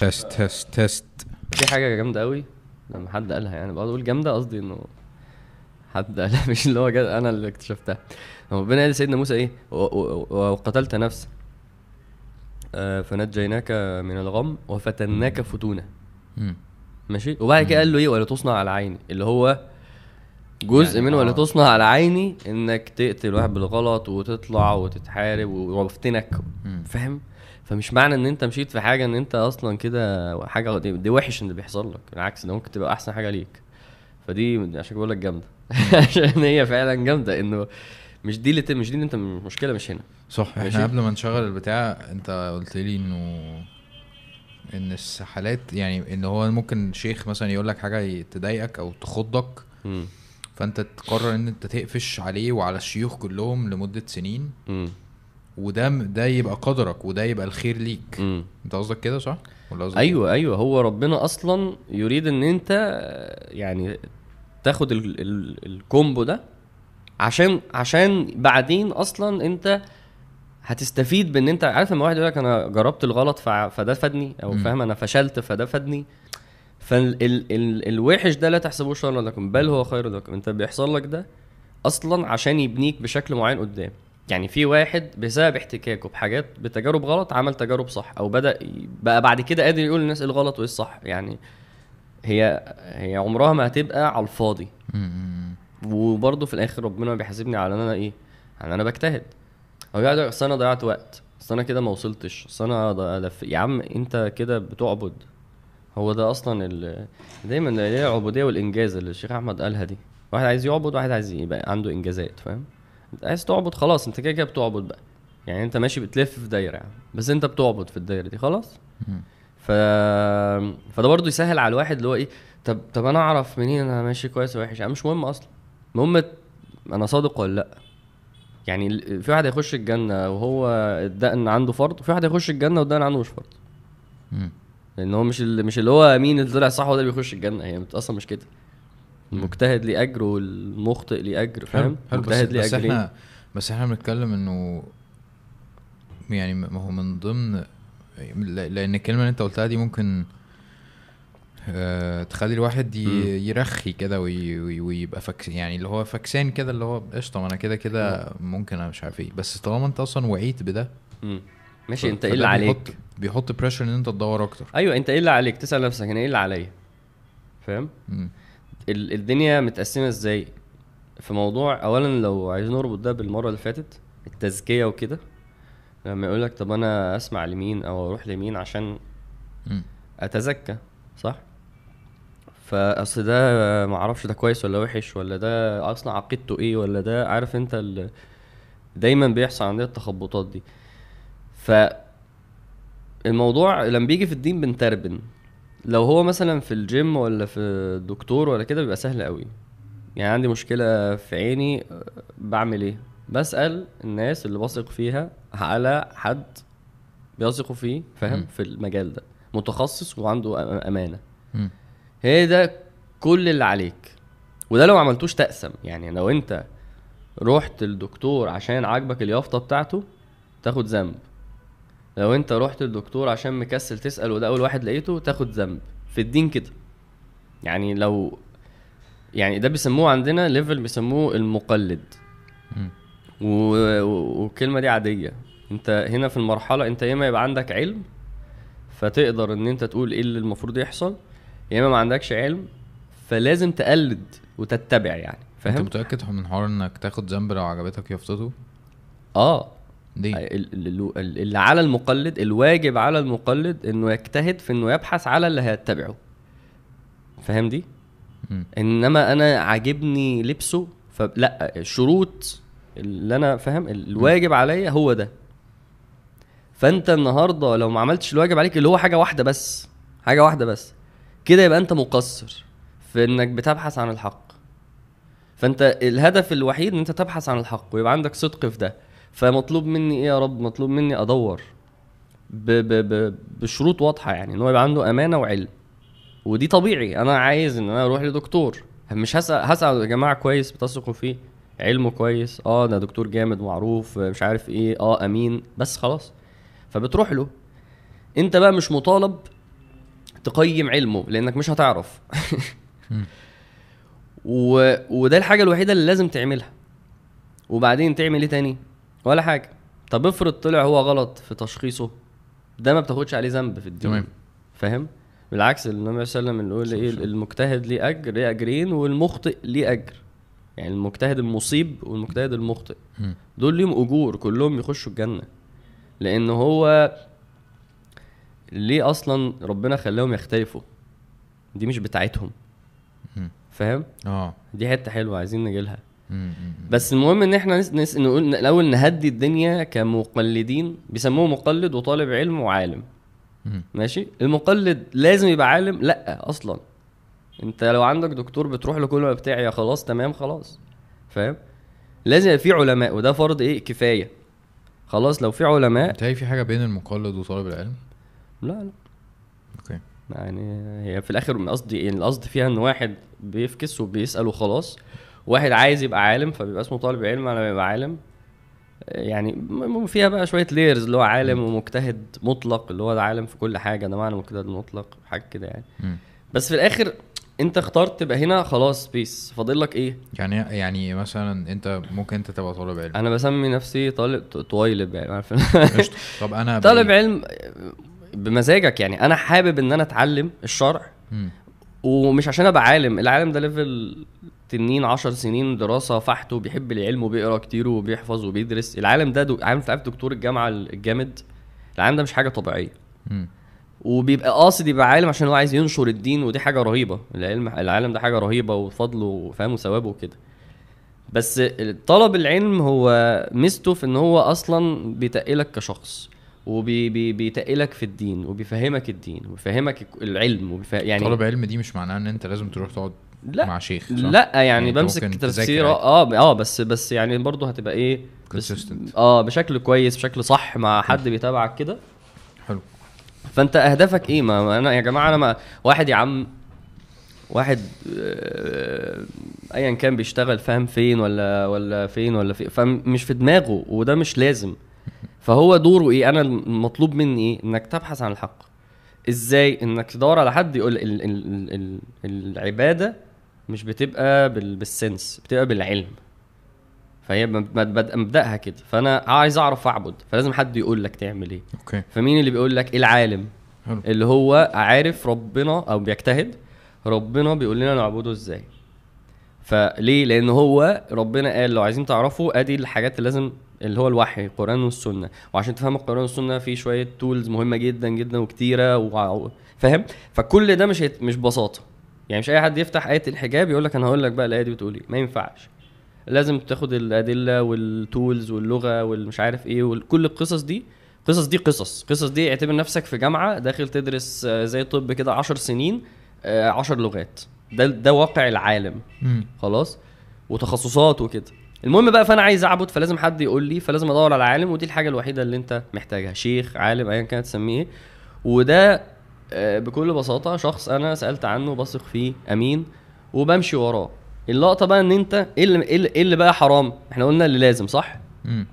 test test test في حاجة جامدة قوي لما حد قالها يعني بقعد أقول جامدة قصدي إنه حد قالها مش اللي هو جد أنا اللي اكتشفتها. ربنا قال لسيدنا موسى إيه؟ وقتلت نفسا آه، فنجيناك من الغم وفتناك فتونا مم. ماشي؟ وبعد كده قال له إيه؟ ولتصنع على عيني اللي هو جزء يعني من ولا آه. تصنع على عيني إنك تقتل واحد بالغلط وتطلع وتتحارب وأفتنك. فاهم؟ فمش معنى إن أنت مشيت في حاجة إن أنت أصلا كده حاجة دي, وحش إن اللي بيحصل لك بالعكس ده ممكن تبقى أحسن حاجة ليك فدي عشان بقول لك جامدة عشان هي فعلا جامدة إنه مش دي اللي مش دي اللي أنت المشكلة مش هنا صح ماشي. إحنا قبل ما نشغل البتاع أنت قلت لي إنه إن السحالات يعني إن هو ممكن شيخ مثلا يقول لك حاجة تضايقك أو تخضك مم. فأنت تقرر إن أنت تقفش عليه وعلى الشيوخ كلهم لمدة سنين مم. وده ده يبقى قدرك وده يبقى الخير ليك. مم. انت قصدك كده صح؟ ولا قصدك أيوه أيوه. هو ربنا أصلا يريد إن أنت يعني تاخد ال ال الكومبو ده عشان عشان بعدين أصلا أنت هتستفيد بإن أنت عارف لما واحد يقول لك أنا جربت الغلط فده فادني أو. فاهم أنا فشلت فده فادني فال ال ال الوحش ده لا تحسبوه شرا لكم بل هو خير لكم. أنت بيحصل لك ده أصلا عشان يبنيك بشكل معين قدام. يعني في واحد بسبب احتكاكه بحاجات بتجارب غلط عمل تجارب صح أو بدأ بقى بعد كده قادر يقول للناس إيه الغلط وإيه الصح يعني هي هي عمرها ما هتبقى على الفاضي. مم. وبرضه في الآخر ربنا بيحاسبني على إن أنا إيه على أنا بجتهد. هو يقعد أصل أنا ضيعت وقت أصل أنا كده ما وصلتش أصل أنا لف... يا عم أنت كده بتعبد. هو ده أصلا ال... دايما العبودية والإنجاز اللي الشيخ أحمد قالها دي. واحد عايز يعبد واحد عايز يبقى عنده إنجازات فاهم؟ انت عايز تعبد خلاص انت كده كده بتعبد بقى. يعني انت ماشي بتلف في دايرة يعني بس انت بتعبد في الدايرة دي خلاص. ف... فده برضه يسهل على الواحد اللي هو إيه طب طب أنا أعرف منين أنا ماشي كويس ولا وحش؟ يعني مش مهم أصلا. المهم أنا صادق ولا لأ؟ يعني في واحد هيخش الجنة وهو الدقن عنده فرض وفي واحد هيخش الجنة والدقن عنده مش فرض. لأن هو مش اللي مش اللي هو مين اللي طلع صح هو ده اللي بيخش الجنة هي أصلا مش كده. المجتهد ليه اجر والمخطئ ليه اجر فاهم؟ المجتهد ليه بس اجرين إحنا بس إحنا بنتكلم انه يعني ما هو من ضمن لأن الكلمة اللي انت قلتها دي ممكن آه تخلي الواحد يرخي كده وي- وي- ويبقى فكس يعني اللي هو فكسان كده اللي هو قشطة ما أنا كده كده ممكن أنا مش عارف إيه. بس طالما انت أصلا وعيت بده. ماشي انت إيه اللي عليك. بيحط بيحط بريشر إن أنت تدور أكتر. أيوه أنت إيه اللي عليك تسأل نفسك أنا إيه اللي عليا. فاهم؟ الدنيا متقسمة إزاي في موضوع اولا لو عايزين نربط ده بالمرة اللي فاتت التزكية وكده لما يقول لك طب أنا أسمع لمين أو أروح لمين عشان. أتزكى صح فاصل ده ما أعرفش ده كويس ولا وحش ولا ده أصلا عقيدته إيه ولا ده عارف أنت. دايما بيحصل عندنا التخبطات دي ف الموضوع لما بيجي في الدين بنتربن لو هو مثلا في الجيم ولا في الدكتور ولا كده بيبقى سهل قوي. يعني عندي مشكلة في عيني أه، بعمل إيه؟ بسأل الناس اللي بثق فيها على حد بيثقوا فيه فاهم. في المجال ده. متخصص وعنده مم. هي ده كل اللي عليك. وده لو ما عملتوش تقسم يعني لو أنت رحت الدكتور عشان عاجبك اليافطة بتاعته تاخد ذنب. لو انت رحت الدكتور عشان مكسل تسأل وده أول واحد لقيته تاخد ذنب. في الدين كده. يعني لو يعني ده بيسموه عندنا level بيسموه المقلد. و- والكلمة دي عادية. انت هنا في المرحلة انت يا إما يبقى عندك علم فتقدر إن انت تقول إيه اللي المفروض يحصل يا إما ما عندكش علم فلازم تقلد وتتبع يعني. انت فاهم؟ متأكد من حوار إنك تاخد ذنب لو عجبتك يافطته آه. ليه ال- ال- ال- اللي على المقلد الواجب على المقلد إنه يجتهد في إنه يبحث على اللي هيتبعه. فاهم دي؟ مم. إنما أنا عاجبني لبسه فلا الشروط اللي أنا فاهم؟ الواجب عليا هو ده. فأنت النهارده لو ما عملتش الواجب عليك اللي هو حاجة واحدة بس حاجة واحدة بس. كده يبقى أنت مقصر في إنك بتبحث عن الحق. فأنت الهدف الوحيد إن أنت تبحث عن الحق ويبقى عندك صدق في ده. فمطلوب مني إيه يا رب؟ مطلوب مني أدور ب ب ب بشروط واضحة يعني إن هو يبقى عنده أمانة وعلم. ودي طبيعي أنا عايز إن أنا أروح لدكتور. مش هسأل هسأل يا جماعة كويس بتثقوا فيه علمه كويس آه ده دكتور جامد معروف مش عارف إيه آه أمين بس خلاص. فبتروح له. أنت بقى مش مطالب تقيم علمه لأنك مش هتعرف. و... وده الحاجة الوحيدة اللي لازم تعملها. وبعدين تعمل إيه تاني؟ ولا حاجة. طب افرض طلع هو غلط في تشخيصه ده ما بتاخدش عليه ذنب في الدين. تمام. فاهم؟ بالعكس النبي صلى الله عليه وسلم يقول إيه المجتهد ليه أجر ليه أجرين والمخطئ ليه أجر. يعني المجتهد المصيب والمجتهد المخطئ. مم. دول ليهم أجور كلهم يخشوا الجنة. لأن هو ليه أصلا ربنا خلاهم يختلفوا؟ دي مش بتاعتهم. فاهم؟ آه. دي حتة حلوة عايزين نجيلها. بس المهم إن إحنا نس... نس... نقول الأول نهدي الدنيا كمقلدين بيسموه مقلد وطالب علم وعالم. ماشي؟ المقلد لازم يبقى عالم؟ لأ أصلا. أنت لو عندك دكتور بتروح له كل ما بتاعي يا خلاص تمام خلاص. فاهم؟ لازم يبقى في علماء وده فرض إيه؟ كفاية. خلاص لو في علماء انت في حاجة بين المقلد وطالب العلم. لا لا. okay. يعني هي في الآخر قصدي يعني القصد فيها إن واحد بيفكس وبيسأل وخلاص. واحد عايز يبقى عالم فبيبقى اسمه طالب علم على ما يبقى عالم. يعني م- م- فيها بقى شوية layers اللي هو عالم ومجتهد مطلق اللي هو ده عالم في كل حاجة. ده معنى مجتهد مطلق حاجة كده يعني. مم. بس في الآخر انت اخترت تبقى هنا خلاص بس فاضل لك إيه؟ يعني يعني مثلا انت ممكن انت تبقى طالب علم. أنا بسمي نفسي طالب طويلب يعني عارف. طب أنا طالب علم بمزاجك يعني. أنا حابب إن أنا أتعلم الشرع. ومش عشان أبقى عالم العالم ده level تنين عشر سنين دراسة فحت وبيحب العلم وبيقرأ كتير وبيحفظ وبيدرس. العالم ده دو... عارف عارف دكتور الجامعة الجامد؟ العالم ده مش حاجة طبيعية. مم. وبيبقى قاصد يبقى عالم عشان هو عايز ينشر الدين ودي حاجة رهيبة. العلم العالم ده حاجة رهيبة وفضله وفهم وثوابه وكده. بس طلب العلم هو ميزته في إن هو أصلا بيتقلك كشخص. وبيتقلك في الدين وبيفهمك الدين وبيفهمك العلم وبيفهم يعني طالب علم دي مش معناها إن أنت لازم تروح تقعد لا مع شيخ صح؟ لا يعني, يعني بمسك تفسير. آه آه بس بس يعني برضه هتبقى إيه بس. آه بشكل كويس بشكل صح مع حد بيتابعك كده حلو فأنت أهدافك إيه ما ما أنا يا جماعة أنا ما واحد يا عم واحد آه، ايا كان بيشتغل فاهم فين ولا ولا فين ولا فين فمش في دماغه وده مش لازم فهو دوره إيه؟ أنا المطلوب مني إيه؟ إنك تبحث عن الحق. إزاي؟ إنك تدور على حد يقول ال ال ال ال العبادة مش بتبقى بال بالسن بس بتبقى بالعلم. فهي مب- مب- مبدأها كده. فأنا عايز أعرف اعبد فلازم حد يقول لك تعمل إيه. okay. فمين اللي بيقول لك؟ العالم. حلو. اللي هو عارف ربنا أو بيجتهد ربنا بيقول لنا نعبده إزاي. فليه؟ لأن هو ربنا قال لو عايزين تعرفوا أدي الحاجات اللي لازم اللي هو الوحي القرآن والسنة. وعشان تفهم القرآن والسنة في شوية tools مهمة جدا جدا وكتيرة و... فاهم؟ فكل ده مش هيت... مش ببساطة. يعني مش أي حد يفتح آية الحجاب يقول لك أنا هقول لك بقى الآية دي بتقول إيه. ما ينفعش. لازم تاخد الأدلة والتولز واللغة والمش عارف إيه وكل القصص دي قصص دي قصص. قصص دي اعتبر نفسك في جامعة داخل تدرس آه، زي طب كده 10 سنين 10 لغات. ده ده واقع العالم. خلاص؟ وتخصصات وكده. المهم بقى فانا عايز اعبد فلازم حد يقول لي فلازم ادور على عالم ودي الحاجة الوحيدة اللي انت محتاجها. شيخ عالم ايا كانت تسميه. إيه وده آه، بكل بساطة شخص أنا سألت عنه بثق فيه أمين وبمشي وراه. اللقطة بقى إن أنت إيه اللي إيه اللي- إيه بقى حرام؟ إحنا قلنا اللي لازم صح؟ مم.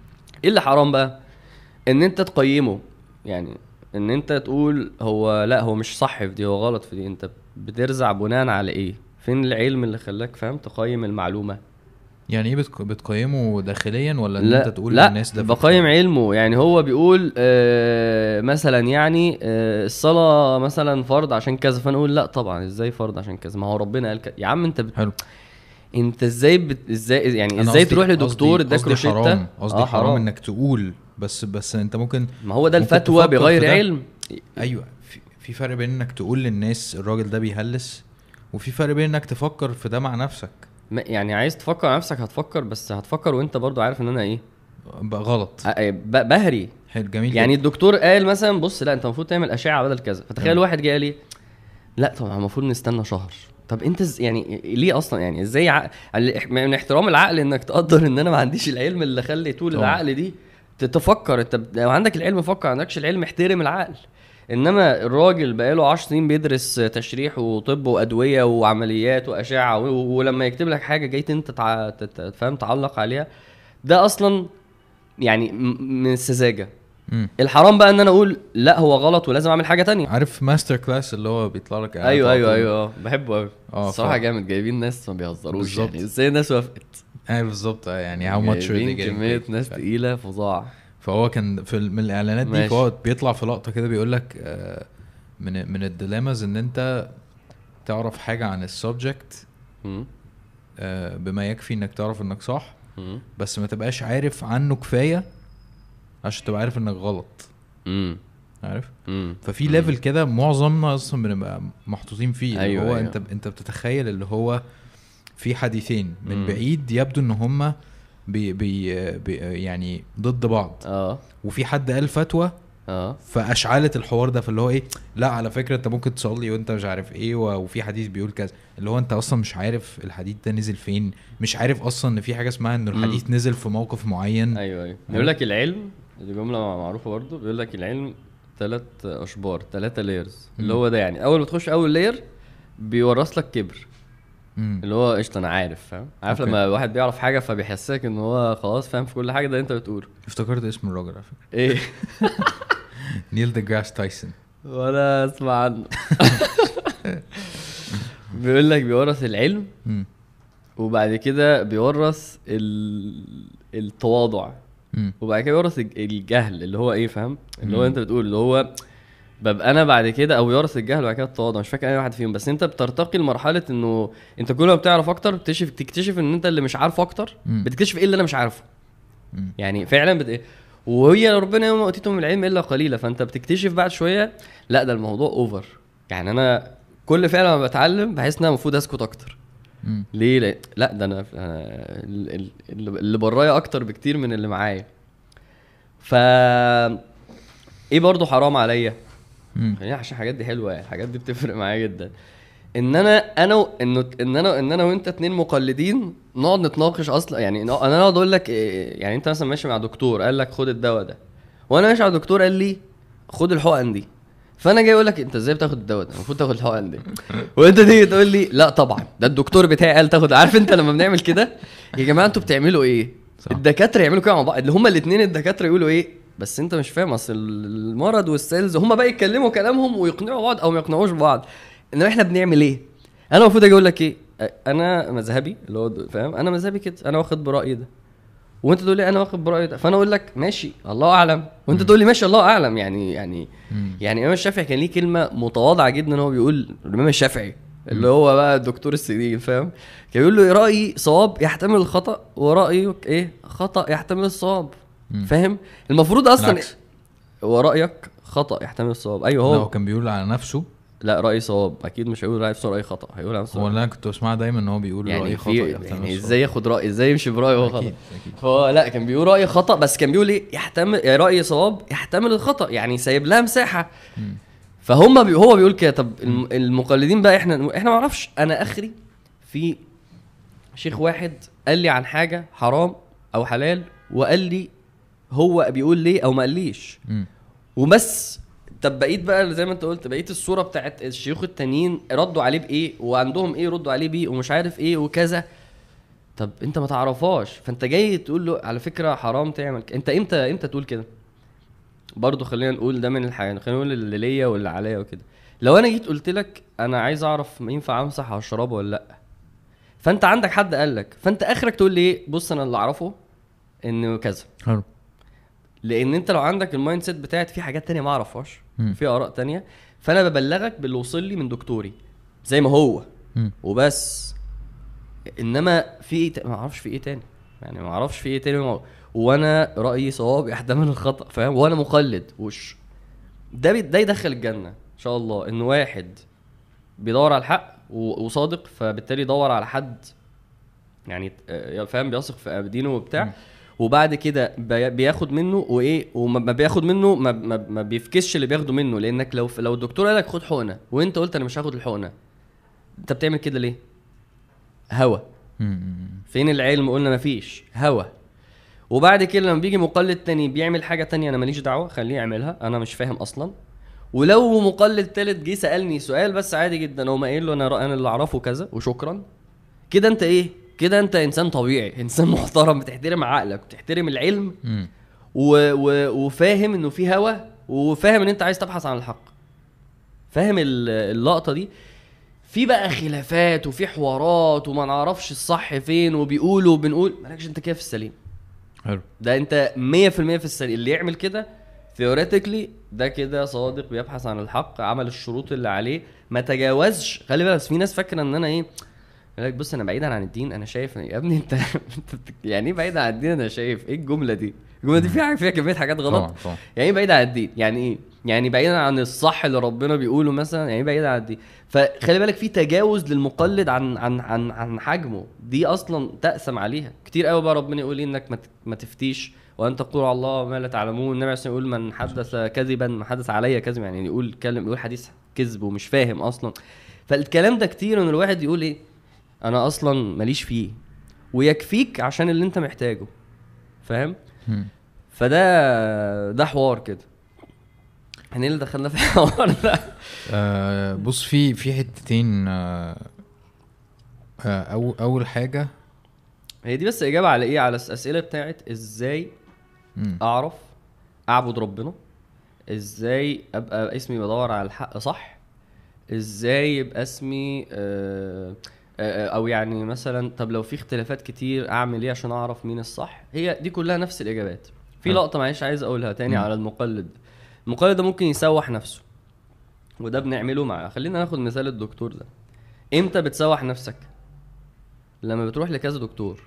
إيه اللي حرام بقى؟ إن أنت تقيمه. يعني إن أنت تقول هو لأ هو مش صح في دي هو غلط في دي. أنت بترزع بناء على إيه؟ فين العلم اللي خلاك فاهم؟ تقيم المعلومة. يعني إيه بتق- بتقيمه داخليا ولا لا أنت تقول لا للناس ده بقيم علمه. يعني هو بيقول آه مثلا يعني آه الصلاة مثلا فرض عشان كذا فأنا أقول لا طبعا إزاي فرض عشان كذا؟ ما هو ربنا قال كذا. يا عم أنت بت... حلو. أنت إزاي بت... إزاي يعني إزاي قصدي- تروح لدكتور قصدي- اداك قصدي روشته حرام قصدي آه، حرام. إنك تقول بس بس أنت ممكن ما هو ده الفتوى بغير. علم. أيوه. في, في فرق بين إنك تقول للناس الراجل ده بيهلس وفي فرق بين إنك تفكر في ده مع نفسك. يعني عايز تفكر على نفسك هتفكر بس هتفكر وانت برضو عارف ان أنا إيه؟ بقى غلط. بهري. حلو جميل يعني جدا. الدكتور قال مثلا بص لا انت المفروض تعمل أشعة بدل كذا. فتخيل. واحد جه قال لي لا طبعا المفروض نستنى شهر. طب انت ز... يعني ليه أصلا؟ يعني إزاي ع... من احترام العقل إنك تقدر إن أنا ما عنديش العلم اللي خلي طول. العقل دي تفكر. انت لو عندك العلم فكر. ما عندكش العلم احترم العقل. إنما الراجل بقاله 10 سنين بيدرس تشريح وطب وأدوية وعمليات وأشعة ولما يكتب لك حاجة جيت انت تع... تت- فاهم تعلق عليها ده أصلا يعني من السذاجة. الحرام بقى إن أنا أقول لا هو غلط ولازم أعمل حاجة تانية. عارف MasterClass اللي هو بيطلع لك أيوه أيوه؟ أيوه أه بحبه قوي آه الصراحة جامد جايبين ناس ما بيهزروش. يعني. إزاي الناس وافقت؟ أيوه بالظبط آه، يعني how much جايبين كمية ناس تقيلة فظاع. فهو كان في من الإعلانات دي. فهو بيطلع في لقطة كده بيقول لك آه، من من ال dilemmas إن أنت تعرف حاجة عن ال subject مم. بما يكفي إنك تعرف إنك صح. بس ما تبقاش عارف عنه كفاية عشان تبقى عارف إنك غلط مم. عارف مم. ففي level كده معظمنا أصلا بنبقى محطوطين فيه اللي أيوة، هو أيوة. أنت أنت بتتخيل اللي هو في حديثين من. بعيد يبدو إن هما بي بي بي يعني ضد بعض. آه. وفي حد قال فتوى آه. فأشعلت الحوار ده فاللي هو إيه لا على فكرة أنت ممكن تصلي وأنت مش عارف إيه وفي حديث بيقول كذا. اللي هو أنت أصلا مش عارف الحديث ده نزل فين مش عارف أصلا إن في حاجة اسمها إن. الحديث نزل في موقف معين. أيوه أيوه. بيقول لك العلم دي جملة معروفة برضو بيقول لك العلم ثلاث أشبار ثلاثة layers اللي. هو ده يعني أول ما تخش أول layer بيورث لك كبر. اللي هو قشطة أنا عارف فاهم؟ عارف أوكي. لما الواحد بيعرف حاجة فبيحسسك إن هو خلاص فاهم في كل حاجة ده أنت بتقوله. افتكرت اسم الراجل على فكرة. إيه؟ نيل ديجراس تايسون ولا أسمع عنه. بيقول لك بيورث العلم. وبعد كده بيورث ال... التواضع. وبعد كده بيورث الج- الجهل اللي هو إيه فاهم؟ اللي هو. أنت بتقول اللي هو ببقى أنا بعد كده أو يورث الجهل وبعد كده التواضع مش فاكر أي واحد فيهم بس أنت بترتقي لمرحلة إنه أنت كل ما بتعرف أكتر بتكتشف تكتشف إن أنت اللي مش عارفه أكتر. بتكتشف إيه اللي أنا مش عارفه. يعني فعلا بت... وهي ربنا وما اوتيتم من العلم إلا قليلا فأنت بتكتشف بعد شوية لا ده الموضوع over يعني أنا كل فعلا ما بتعلم بحس ان أنا المفروض أسكت أكتر مم. ليه لأ, لا ده أنا اللي برايا أكتر بكتير من اللي معايا ف إيه برضو حرام عليا خلينا عشان الحاجات دي حلوة يعني الحاجات دي بتفرق معايا جدا. إن أنا أنا و- انه إن أنا إن أنا وأنت اتنين مقلدين نقعد نتناقش أصلا يعني أنا أقعد أقول لك إيه- يعني أنت مثلا ماشي مع دكتور قال لك خد الدواء ده وأنا ماشي مع دكتور قال لي خد الحقن دي. فأنا جاي أقول لك أنت إزاي بتاخد الدواء ده؟ المفروض تاخد الحقن دي. وأنت تيجي تقول لي لا طبعا ده الدكتور بتاعي قال تاخد عارف أنت لما بنعمل كده؟ يا جماعة أنتوا بتعملوا إيه. الدكاترة يعملوا كده مع بعض اللي هما الاثنين الدكاترة يقولوا إيه؟ بس انت مش فاهم اصل المرض والسيلز هما بقى يتكلموا كلامهم ويقنعوا بعض أو ما يقنعوش بعض إنما إحنا بنعمل إيه؟ أنا المفروض أجي أقول لك إيه؟ أنا مذهبي اللي هو فاهم؟ أنا مذهبي كده أنا واخد برأيي ده. وأنت تقول لي أنا واخد برأيي ده. فأنا أقول لك ماشي الله أعلم. وأنت تقول لي ماشي الله أعلم. يعني يعني مم. يعني الامام الشافعي كان ليه كلمة متواضعة جدا هو بيقول الإمام الشافعي اللي هو بقى الدكتور السنين فاهم؟ كان بيقول له رأيي صواب يحتمل الخطأ ورأيك إيه؟ خطأ يحتمل الصواب. فاهم؟ المفروض أصلا العكس. ورايك خطأ يحتمل الصواب. أيوه هو. هو كان بيقول على نفسه. لا رايي صواب. أكيد مش هيقول رايي نفسه رايي خطأ. هيقول على نفسه. هو. اللي أنا كنت بسمعه دايما إن هو بيقول يعني رأي خطأ يحتمل يعني الصواب. إزاي ياخد رأي؟ إزاي يمشي برأيه وهو خطأ؟ فهو لا كان بيقول رأي خطأ بس كان بيقول إيه؟ يحتمل يا رأي صواب يحتمل الخطأ. يعني سايب لها مساحة. مم. فهم بي هو بيقول كده. طب الم- المقلدين بقى إحنا إحنا ما نعرفش. أنا آخري في شيخ واحد قال لي عن حاجة حرام أو حلال وقال لي هو بيقول ليه أو ما قاليش. وبس. طب بقيت بقى زي ما انت قلت بقيت الصورة بتاعت الشيوخ التانيين ردوا عليه بإيه؟ وعندهم إيه ردوا عليه بيه؟ ومش عارف إيه وكذا. طب أنت ما تعرفهاش. فأنت جاي تقول له على فكرة حرام تعمل ك- أنت إمتى إمتى تقول كده؟ برضه خلينا نقول ده من الحاجات خلينا نقول اللي ليا واللي عليا وكده. لو أنا جيت قلت لك أنا عايز أعرف ينفع أمسح على الشراب ولا لأ. فأنت عندك حد قال لك. فأنت آخرك تقول لي إيه؟ بص أنا اللي أعرفه إنه كذا. حلو. لأن انت لو عندك ال mindset بتاعت في حاجات تانية ما اعرفهاش. في آراء تانية فأنا ببلغك باللي وصل لي من دكتوري زي ما هو. وبس. إنما في إيه ما أعرفش في إيه تاني. يعني ما أعرفش في إيه تاني. وأنا رأيي صواب يحتمل الخطأ فاهم؟ وأنا مقلد. وش؟ ده ده يدخل الجنة إن شاء الله. إن واحد بيدور على الحق وصادق فبالتالي يدور على حد يعني آه، فاهم؟ بيثق في دينه وبتاع. مم. وبعد كده بي- بياخد منه وإيه وما ما بياخد منه ما, ما, ما بيفكسش اللي بياخده منه. لأنك لو لو الدكتور قال لك خد حقنة وأنت قلت أنا مش هاخد الحقنة أنت بتعمل كده ليه؟ هوا. فين العلم؟ قلنا مفيش. هوا. وبعد كده لما بيجي مقلد تاني بيعمل حاجة تانية أنا ماليش دعوة خليه يعملها. أنا مش فاهم أصلا. ولو مقلد تالت جه سألني سؤال بس عادي جدا هو قايل له أنا أنا اللي أعرفه كذا وشكرا. كده أنت إيه؟ كده انت انسان طبيعي انسان محترم بتحترم عقلك بتحترم العلم. و... و... وفاهم انه في هوا وفاهم ان انت عايز تبحث عن الحق. فاهم ال- اللقطة دي؟ في بقى خلافات وفي حوارات وما نعرفش الصح فين وبيقولوا وبنقول مالكش انت كده في السليم. حلو. ده انت 100% في السليم. اللي يعمل كده ثيوريتيكلي ده كده صادق بيبحث عن الحق عمل الشروط اللي عليه ما تجاوزش. خلي بالك في ناس فاكرة ان أنا إيه يقول لك بص أنا بعيدا عن الدين أنا شايف يا ابني أنت يعني إيه بعيد عن الدين؟ أنا شايف إيه الجملة دي؟ الجملة دي فيها فيها كمية حاجات غلط. يعني إيه بعيد عن الدين؟ يعني إيه؟ يعني بعيدا عن الصح اللي ربنا بيقوله مثلا يعني إيه بعيد عن الدين؟ فخلي بالك في تجاوز للمقلد عن عن عن عن حجمه. دي أصلا تأسم عليها. كتير قوي بقى ربنا يقول إيه؟ إنك ما تفتيش. وأن تقولوا على الله ما لا تعلمون. النبي عليه الصلاة والسلام يقول من حدث كذبا من حدث علي كذبا. يعني يقول كلم يقول حديث كذب ومش فاهم أصلا. فالكلام ده كتير إن الواحد يقول إيه؟ أنا أصلا ماليش فيه ويكفيك عشان اللي انت محتاجه فاهم. فده ده حوار كده. إحنا إيه اللي دخلنا في الحوار ده؟ آه بص في في حتتين آه آه أو أول حاجة هي دي بس إجابة على إيه؟ على الأسئلة بتاعت إزاي مم. أعرف أعبد ربنا؟ إزاي أبقى اسمي بدور على الحق صح؟ إزاي يبقى اسمي آه، أو يعني مثلا طب لو في اختلافات كتير أعمل إيه عشان أعرف مين الصح؟ هي دي كلها نفس الإجابات. في. لقطة معلش عايز أقولها تاني. على المقلد. المقلد ده ممكن يسوح نفسه وده بنعمله مع خلينا ناخد مثال الدكتور ده. إمتى بتسوح نفسك؟ لما بتروح لكذا دكتور.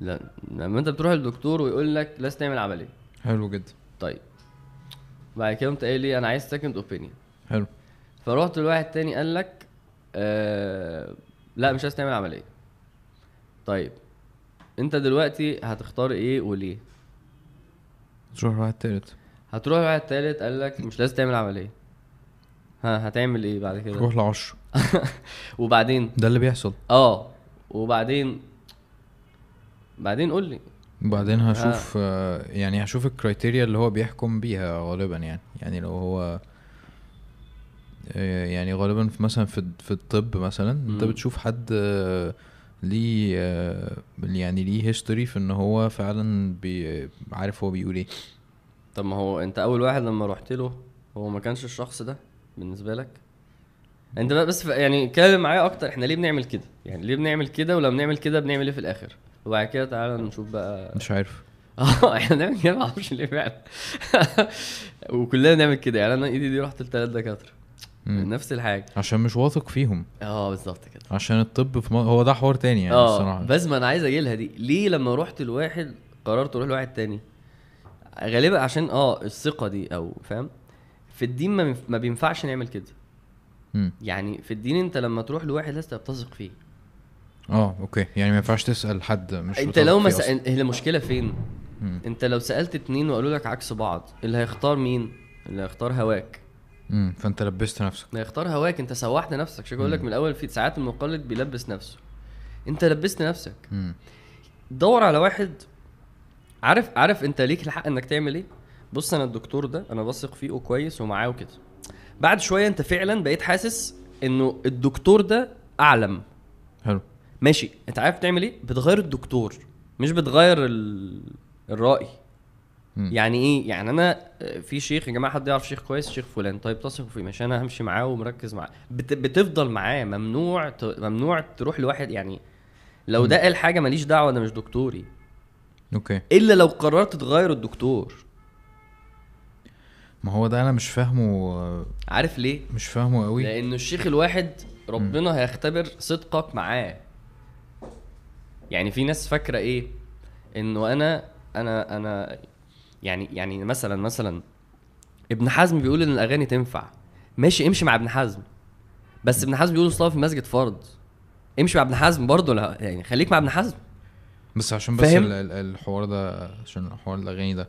لا لما أنت بتروح للدكتور ويقول لك لازم تعمل عملية. حلو جدا. طيب. بعد كده قمت قايل لي أنا عايز second opinion حلو. فرحت لواحد تاني قال لك آه لا مش عايز تعمل عملية. طيب انت دلوقتي هتختار إيه وليه؟ تروح واحد تالت هتروح لواحد تالت قال لك مش لازم تعمل عملية. ها هتعمل إيه بعد كده؟ تروح لعشرة وبعدين؟ ده اللي بيحصل. آه وبعدين؟ بعدين قول لي. وبعدين هشوف آه. يعني هشوف الكرايتيريا اللي هو بيحكم بيها غالبا يعني. يعني لو هو آه، يعني غالبا في مثلا في في الطب مثلا أنت. بتشوف حد آه، ليه آه، يعني ليه هيستوري في إن هو فعلا بي عارف هو بيقول إيه. طب ما هو أنت أول واحد لما رحت له هو ما كانش الشخص ده بالنسبة لك؟ أنت بقى بس يعني اتكلم معايا أكتر إحنا ليه بنعمل كده؟ يعني ليه بنعمل كده ولما بنعمل كده بنعمل إيه في الآخر؟ وبعد كده تعالى نشوف بقى مش عارف. آه إحنا بنعمل كده ما أعرفش ليه فعلا. وكلنا بنعمل كده. يعني أنا إيدي دي رحت لثلاث دكاترة. مم. نفس الحاجة. عشان مش واثق فيهم. آه بالظبط كده. عشان الطب في م... هو ده حوار تاني يعني آه الصراحة. بس ما أنا عايز أجي لها دي. ليه لما رحت لواحد قررت أروح لواحد تاني؟ غالبا عشان آه الثقة دي أو فاهم؟ في الدين ما, بينف- ما بينفعش نعمل كده. مم. يعني في الدين أنت لما تروح لواحد لازم بتثق فيه. آه أوكي. يعني ما ينفعش تسأل حد مش أنت لو ما. سأل... هي المشكلة فين؟ مم. أنت لو سألت اتنين وقالوا لك عكس بعض اللي هيختار مين؟ اللي هيختار هواك. مم. فانت لبست نفسك. اللي هيختار هواك انت سوحت نفسك. شو بقول لك من الأول في ساعات المقلد بيلبس نفسه. انت لبست نفسك. مم. دور على واحد. عارف عارف انت ليك الحق انك تعمل إيه؟ بص أنا الدكتور ده أنا بثق فيه وكويس ومعاه وكده. بعد شوية انت فعلا بقيت حاسس انه الدكتور ده أعلم. حلو. ماشي. انت عارف تعمل إيه؟ بتغير الدكتور مش بتغير ال... الرأي. يعني إيه؟ يعني أنا آه، في شيخ يا جماعة حد يعرف شيخ كويس؟ شيخ فلان. طيب تثقوا فيه ماشي أنا همشي معاه ومركز معاه. بت... بتفضل معاه ممنوع ت... ممنوع تروح لواحد يعني لو ده قال حاجة ماليش دعوة ده مش دكتوري. أوكي. إلا لو قررت تغير الدكتور. ما هو ده أنا مش فاهمه آه، عارف ليه؟ مش فاهمه قوي. لأنه الشيخ الواحد ربنا هيختبر صدقك معاه. يعني في ناس فاكرة إيه؟ إنه أنا أنا أنا يعني يعني مثلا مثلا ابن حزم بيقول إن الأغاني تنفع. ماشي امشي مع ابن حزم. بس ابن حزم بيقول الصلاه في المسجد فرض. امشي مع ابن حزم برضه لا يعني خليك مع ابن حزم. بس عشان بس فاهم؟ الحوار ده عشان حوار الأغاني ده.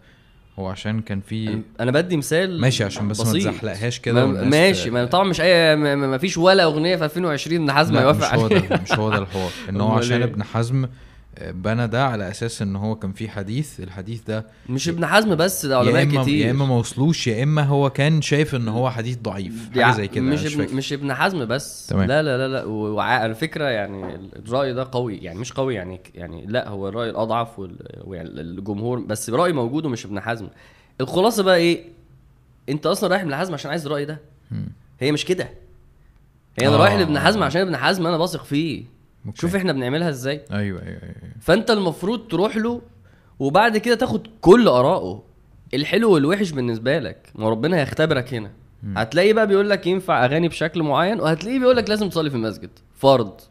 هو عشان كان في أنا بدي مثال ماشي عشان بس ما بسيط. تزحلقهاش كده ما- ماشي ما طبعا مش أي ما- ما ما فيش ولا أغنية في 2020 ابن حزم هيوافق مش هو عليها. ده مش هو ده الحوار. إن هو عشان إيه؟ ابن حزم بنى ده على أساس إن هو كان في حديث الحديث ده مش ابن حزم بس ده يا علماء كتير. يا إما ما وصلوش يا إما هو كان شايف إن هو حديث ضعيف حاجة زي كده مش مش ابن فاكر. مش ابن حزم بس. تمام. لا لا لا لا. وعلى فكرة يعني الرأي ده قوي يعني مش قوي يعني يعني لا هو الرأي الأضعف وال- ويعني الجمهور بس راي موجود ومش ابن حزم. الخلاصة بقى إيه؟ أنت أصلا رايح ابن حزم عشان عايز الرأي ده. هي مش كده. هي أنا آه. رايح لابن حزم عشان ابن حزم أنا واثق فيه. أوكي. شوف إحنا بنعملها إزاي. أيوه أيوه أيوه فأنت المفروض تروح له وبعد كده تاخد كل آرائه الحلو والوحش بالنسبة لك. ما ربنا هيختبرك هنا. مم. هتلاقي بقى بيقول لك ينفع أغاني بشكل معين وهتلاقيه بيقول لك لازم تصلي في المسجد. فرض.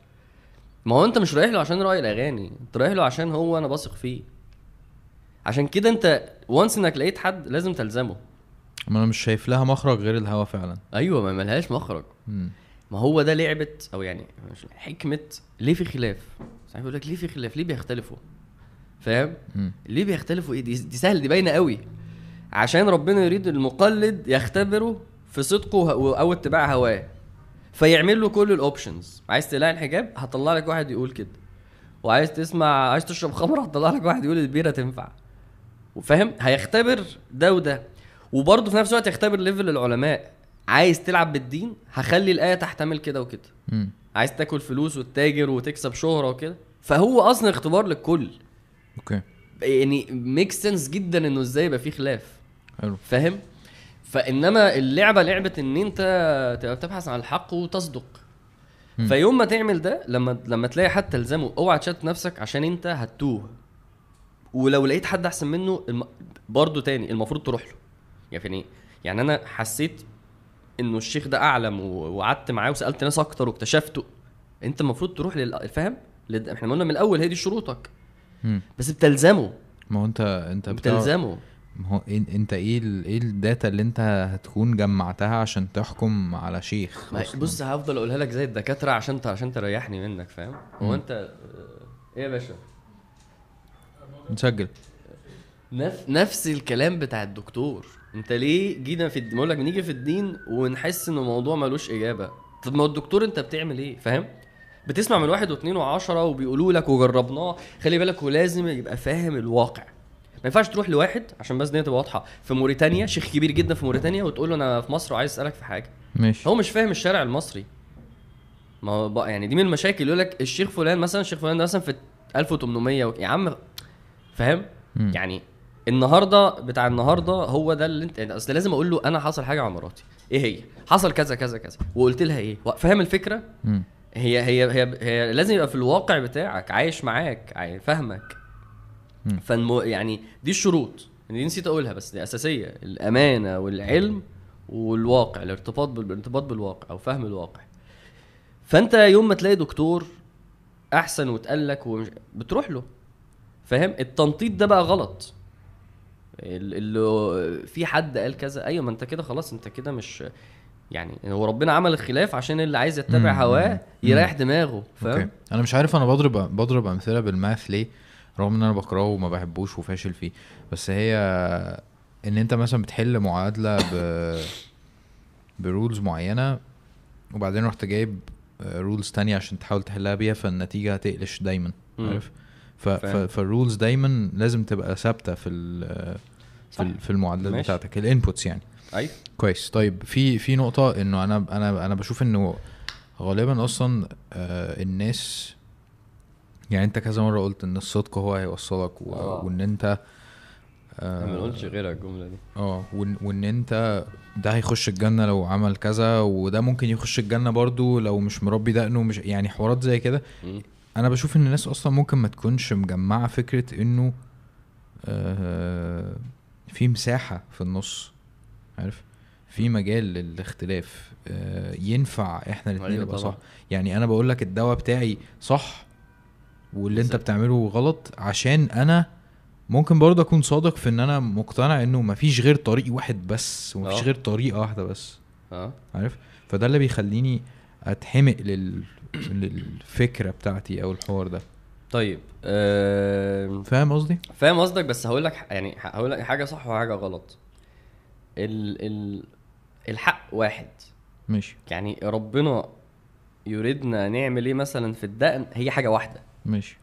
ما هو أنت مش رايح له عشان رأي الأغاني أنت رايح له عشان هو أنا بثق فيه. عشان كده أنت once إنك لقيت حد لازم تلزمه. ما أنا مش شايف لها مخرج غير الهوى فعلا. أيوه ما ملهاش مخرج. مم. ما هو ده لعبة أو يعني حكمة ليه في خلاف؟ صحيح بيقول لك ليه في خلاف؟ ليه بيختلفوا؟ فاهم. ليه بيختلفوا؟ إيه دي, دي سهل دي باينة قوي. عشان ربنا يريد المقلد يختبره في صدقه أو اتباع هواه. فيعمل له كل ال options عايز تلاقي الحجاب؟ هطلع لك واحد يقول كده. وعايز تسمع عايز تشرب خمر؟ هطلع لك واحد يقول البيرة تنفع. وفاهم هيختبر ده وده. وبرضه في نفس الوقت يختبر level العلماء. عايز تلعب بالدين هخلي الآية تحتمل كده وكده. مم. عايز تاكل فلوس وتتاجر وتكسب شهرة وكده. فهو أصلا اختبار للكل. أوكي. يعني make sense جدا إنه إزاي يبقى في خلاف. حلو. فاهم؟ فإنما اللعبة لعبة إن أنت تبقى بتبحث عن الحق وتصدق. فيوم ما تعمل ده لما لما تلاقي حد تلزمه اوعى تشتت نفسك عشان أنت هتوه ولو لقيت حد أحسن منه الم... برضه تاني المفروض تروح له. يعني يعني أنا حسيت إنه الشيخ ده أعلم وقعدت معاه وسألت ناس أكتر واكتشفته. أنت المفروض تروح لل فاهم؟ لل- إحنا قلنا من الأول هي دي شروطك. بس بتلزمه. ما هو انت أنت بتلزمه. ما هو أنت إيه ال... إيه الداتا اللي أنت هتكون جمعتها عشان تحكم على شيخ؟ بص هفضل أقولها لك زي الدكاترة عشان ت- عشان تريحني منك فاهم؟ هو. انت إيه يا باشا؟ نسجل. نف... نفس الكلام بتاع الدكتور. انت ليه جينا في الدين بقول لك بنيجي في الدين ونحس ان الموضوع ملوش إجابة؟ طب ما هو الدكتور أنت بتعمل إيه؟ فاهم؟ بتسمع من واحد واثنين وعشرة وبيقولوا لك وجربناه. خلي بالك ولازم يبقى فاهم الواقع. ما ينفعش تروح لواحد عشان بس دي تبقى واضحة. في موريتانيا شيخ كبير جدا في موريتانيا وتقول له أنا في مصر وعايز أسألك في حاجة. ماشي. هو مش فاهم الشارع المصري. ما هو بقى يعني دي من المشاكل. يقول لك الشيخ فلان مثلا الشيخ فلان ده مثلا في 1800 و... يا عم فاهم. يعني النهارده بتاع النهارده هو ده اللي انت يعني اصل لازم أقول له أنا حصل حاجة مع مراتي. إيه هي؟ حصل كذا كذا كذا. وقلت لها إيه؟ فاهم الفكرة؟ مم. هي هي هي, هي لازم يبقى في الواقع بتاعك عايش معاك فاهمك. فالمو يعني دي الشروط. دي نسيت اقولها بس دي أساسية. الأمانة والعلم والواقع الارتباط بال- الارتباط بالواقع أو فهم الواقع. فأنت يوم ما تلاقي دكتور أحسن واتقال لك ومش بتروح له. فاهم؟ التنطيط ده بقى غلط. اللي في حد قال كذا أيوه ما أنت كده خلاص أنت كده مش يعني هو ربنا عمل الخلاف عشان اللي عايز يتبع. هواه. يريح دماغه فاهم أنا مش عارف أنا بضرب بضرب أمثلة بال math ليه رغم إن أنا بكرهه وما بحبوش وفاشل فيه بس هي إن أنت مثلا بتحل معادلة ب ب rules معينة وبعدين رحت جايب rules تانية عشان تحاول تحلها بيها فالنتيجة هتقلش دايما. عارف ف... ف... فاهم. فال rules دايما لازم تبقى ثابتة في ال... في. في المعادلات ماشي. بتاعتك ال inputs يعني أيوه كويس طيب في في نقطة إنه أنا أنا أنا بشوف إنه غالبا أصلا آه الناس يعني أنت كذا مرة قلت إن الصدق هو هيوصلك و... آه. وإن أنت أنا ما آه قلتش غيرها الجملة دي آه، وإن, وإن أنت ده هيخش الجنة لو عمل كذا وده ممكن يخش الجنة برضو لو مش مربي دقنه مش يعني حوارات زي كده. أنا بشوف إن الناس أصلا ممكن ما تكونش مجمعة فكرة إنه آه في مساحة في النص عارف في مجال للاختلاف آه ينفع إحنا الاثنين أيوة نبقى. صح يعني أنا بقول لك الدواء بتاعي صح واللي أنت. بتعمله غلط عشان أنا ممكن برضه أكون صادق في إن أنا مقتنع إنه مفيش غير طريق واحد بس ومفيش آه. غير طريقة واحدة بس آه عارف فده اللي بيخليني أتحمق لل... للفكرة بتاعتي أو الحوار ده. طيب آه فاهم قصدي؟ فاهم قصدك بس هقول لك يعني هقول لك حاجة صح وحاجة غلط. ال ال الحق واحد. ماشي. يعني ربنا يريدنا نعمل إيه مثلا في الدقن؟ هي حاجة واحدة. ماشي.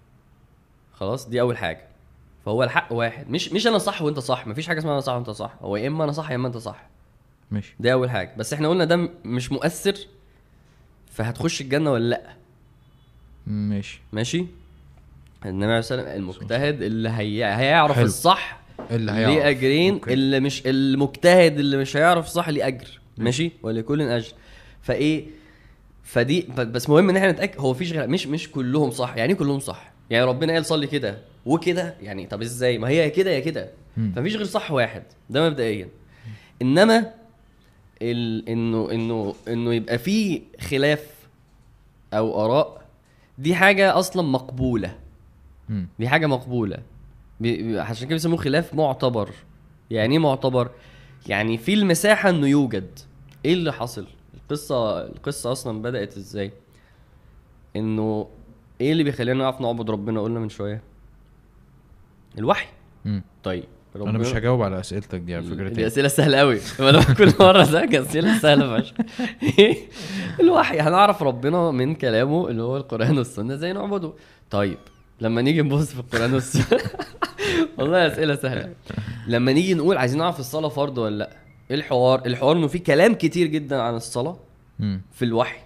خلاص دي أول حاجة. فهو الحق واحد. مش مش أنا صح وأنت صح. مفيش حاجة اسمها أنا صح وأنت صح. هو يا إما أنا صح يا إما أنت صح. ماشي. دي أول حاجة. بس إحنا قلنا ده مش مؤثر. فهتخش الجنة ولا لأ؟ ماشي. ماشي. النبي عليه الصلاة والسلام المجتهد اللي هي... هيعرف حلو. الصح اللي هيعرف. ليه أجرين أوكي. اللي مش المجتهد اللي مش هيعرف صح ليه أجر. ماشي. ولكل أجر. فإيه؟ فدي بس مهم إن إحنا نتأكد هو فيش غير مش مش كلهم صح. يعني إيه كلهم صح؟ يعني ربنا قال صلي كده وكده؟ يعني طب إزاي؟ ما هي كده يا كده. فمفيش غير صح واحد. ده مبدئيا. إنما ال... إنه إنه إنه يبقى في خلاف أو آراء دي حاجة أصلا مقبولة. دي حاجة مقبولة. عشان كده بيسموه خلاف معتبر. يعني إيه معتبر؟ يعني في المساحة إنه يوجد. إيه اللي حصل القصة القصة أصلا بدأت إزاي؟ إنه إيه اللي بيخلينا نعرف نعبد ربنا؟ قلنا من شوية. الوحي. طيب. أنا مش هجاوب على أسئلتك دي على فكرة دي أسئلة سهلة قوي أنا كل مرة ده أسئلة سهلة فشخ. الوحي هنعرف ربنا من كلامه اللي هو القرآن والسنة زي نعبده. طيب لما نيجي نبص في القرآن والسنة والله أسئلة سهلة. لما نيجي نقول عايزين نعرف الصلاة فرض ولا لأ إيه الحوار؟ الحوار إنه في كلام كتير جدا عن الصلاة. في الوحي.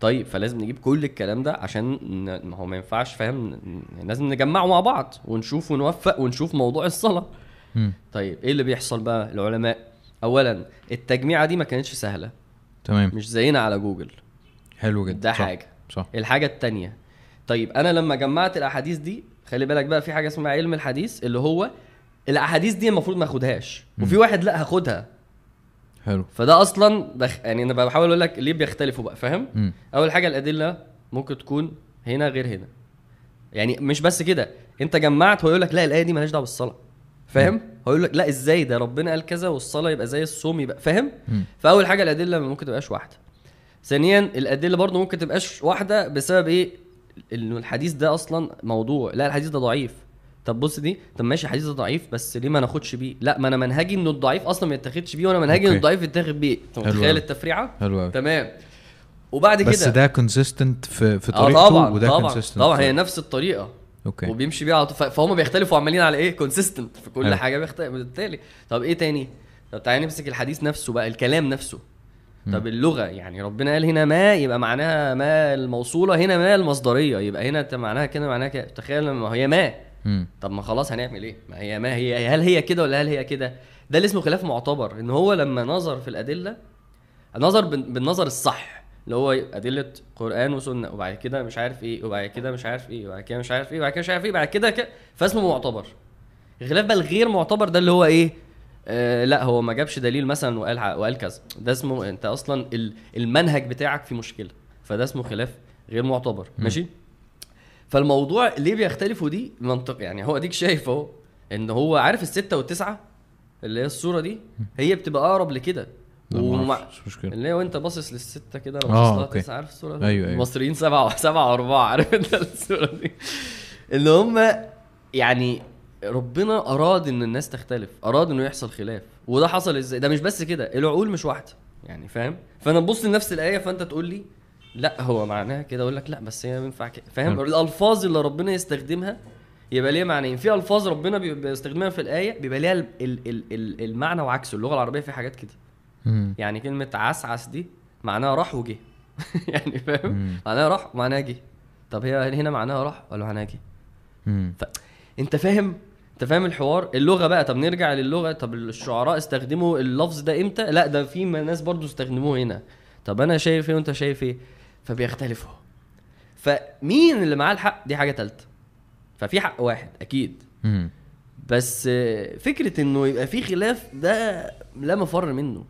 طيب فلازم نجيب كل الكلام ده عشان ما هو ما ينفعش فاهم؟ لازم نجمعه مع بعض ونشوف ونوفق ونشوف موضوع الصلاة. طيب إيه اللي بيحصل بقى العلماء؟ اولا التجميعة دي ما كانتش سهلة. تمام. مش زينا على جوجل. حلو جدا. ده صح. حاجة. صح. الحاجة التانية. طيب أنا لما جمعت الأحاديث دي خلي بالك بقى في حاجة اسمها علم الحديث اللي هو الأحاديث دي المفروض ما أخدهاش. وفي واحد لا هاخدها. حلو. فده أصلا بخ... يعني أنا بحاول أقول لك ليه بيختلفوا بقى فاهم. أول حاجة الأدلة ممكن تكون هنا غير هنا. يعني مش بس كده. أنت جمعت هو يقول لك لا الآية دي مالهاش دعوة بالصلاة. فاهم؟ هو يقول لك لا إزاي؟ ده ربنا قال كذا والصلاة يبقى زي الصوم يبقى فاهم. فأول حاجة الأدلة ممكن تبقاش واحدة. ثانيا الأدلة برضه ممكن تبقاش واحدة بسبب إيه؟ إنه الحديث ده أصلا موضوع. لا الحديث ده ضعيف. طب بص دي طب ماشي الحديث ده ضعيف بس ليه ما ناخدش بيه؟ لا ما أنا منهجي إنه الضعيف أصلا ما يتاخدش بيه وأنا منهجي ان. الضعيف يتاخد بيه. أنت متخيل. التفريعة؟ حلو تمام. وبعد كده بس ده consistent في في آه طريقته طبعا وده طبعا. طبعا هي نفس الطريقة. أوكي. وبيمشي بيها على طول. فهم بيختلفوا عمالين على إيه؟ consistent في كل حلو. حاجة بيختلف. بالتالي طب إيه تاني؟ طب تعالى نمسك الحديث نفسه بقى الكلام نفسه. طب اللغة يعني ربنا قال هنا ما يبقى معناها ما الموصولة هنا ما المصدرية. يبقى هنا معناها كده معناها كده. تخيل لما هي ما. طب ما خلاص هنعمل إيه؟ ما هي ما هي هل هي كده ولا هل هي كده؟ ده اللي اسمه خلاف معتبر. إن هو لما نظر في الأدلة نظر بال- بالنظر الصح. اللي هو أدلة قرآن وسنة وبعد كده مش عارف إيه وبعد كده مش عارف إيه وبعد كده مش عارف إيه وبعد كده مش عارف إيه بعد كده كده فاسمه معتبر. الخلاف بقى الغير معتبر ده اللي هو إيه؟ آه لا هو ما جابش دليل مثلا وقال وقال كذا. ده اسمه أنت أصلا ال- المنهج بتاعك فيه مشكلة. فده اسمه خلاف غير معتبر. ماشي؟ فالموضوع ليه بيختلفوا دي؟ منطق يعني هو أديك شايف أهو إن هو عارف الستة والتسعة اللي هي الصورة دي؟ هي بتبقى أقرب لكده. ومع مش مشكلة اللي وانت باصص للستة كده آه، أنا باصص لها. تسعة عارف الصورة دي؟ أيوة، أيوة. المصريين سبعة سبعة وأربعة عارف أنت الصورة دي اللي هم يعني ربنا أراد إن الناس تختلف أراد إنه يحصل خلاف وده حصل إزاي ده مش بس كده العقول مش واحدة يعني فاهم فأنا تبص لنفس الآية فأنت تقول لي لا هو معناها كده أقول لك لا بس هي ينفع كده فاهم. الألفاظ اللي ربنا يستخدمها يبقى ليها معنيين في ألفاظ ربنا بي- بيستخدمها في الآية بيبقى ليها ال- ال- ال- ال- المعنى وعكسه اللغة العربية في حاجات كده مم. يعني كلمة عسعس دي معناها راح وجه يعني فاهم. معناها راح ومعناها جه طب هي هنا معناها راح ولا معناها جه مم. انت فاهم؟ انت فاهم الحوار؟ اللغة بقى طب نرجع للغه طب الشعراء استخدموا اللفظ ده إمتى؟ لا ده في ناس برضو استخدموه هنا. طب أنا شايف إيه وأنت شايف إيه؟ فبيختلفوا. فمين اللي معاه الحق؟ دي حاجة تالتة. ففي حق واحد أكيد. مم. بس فكرة إنه يبقى في خلاف ده لا مفر منه.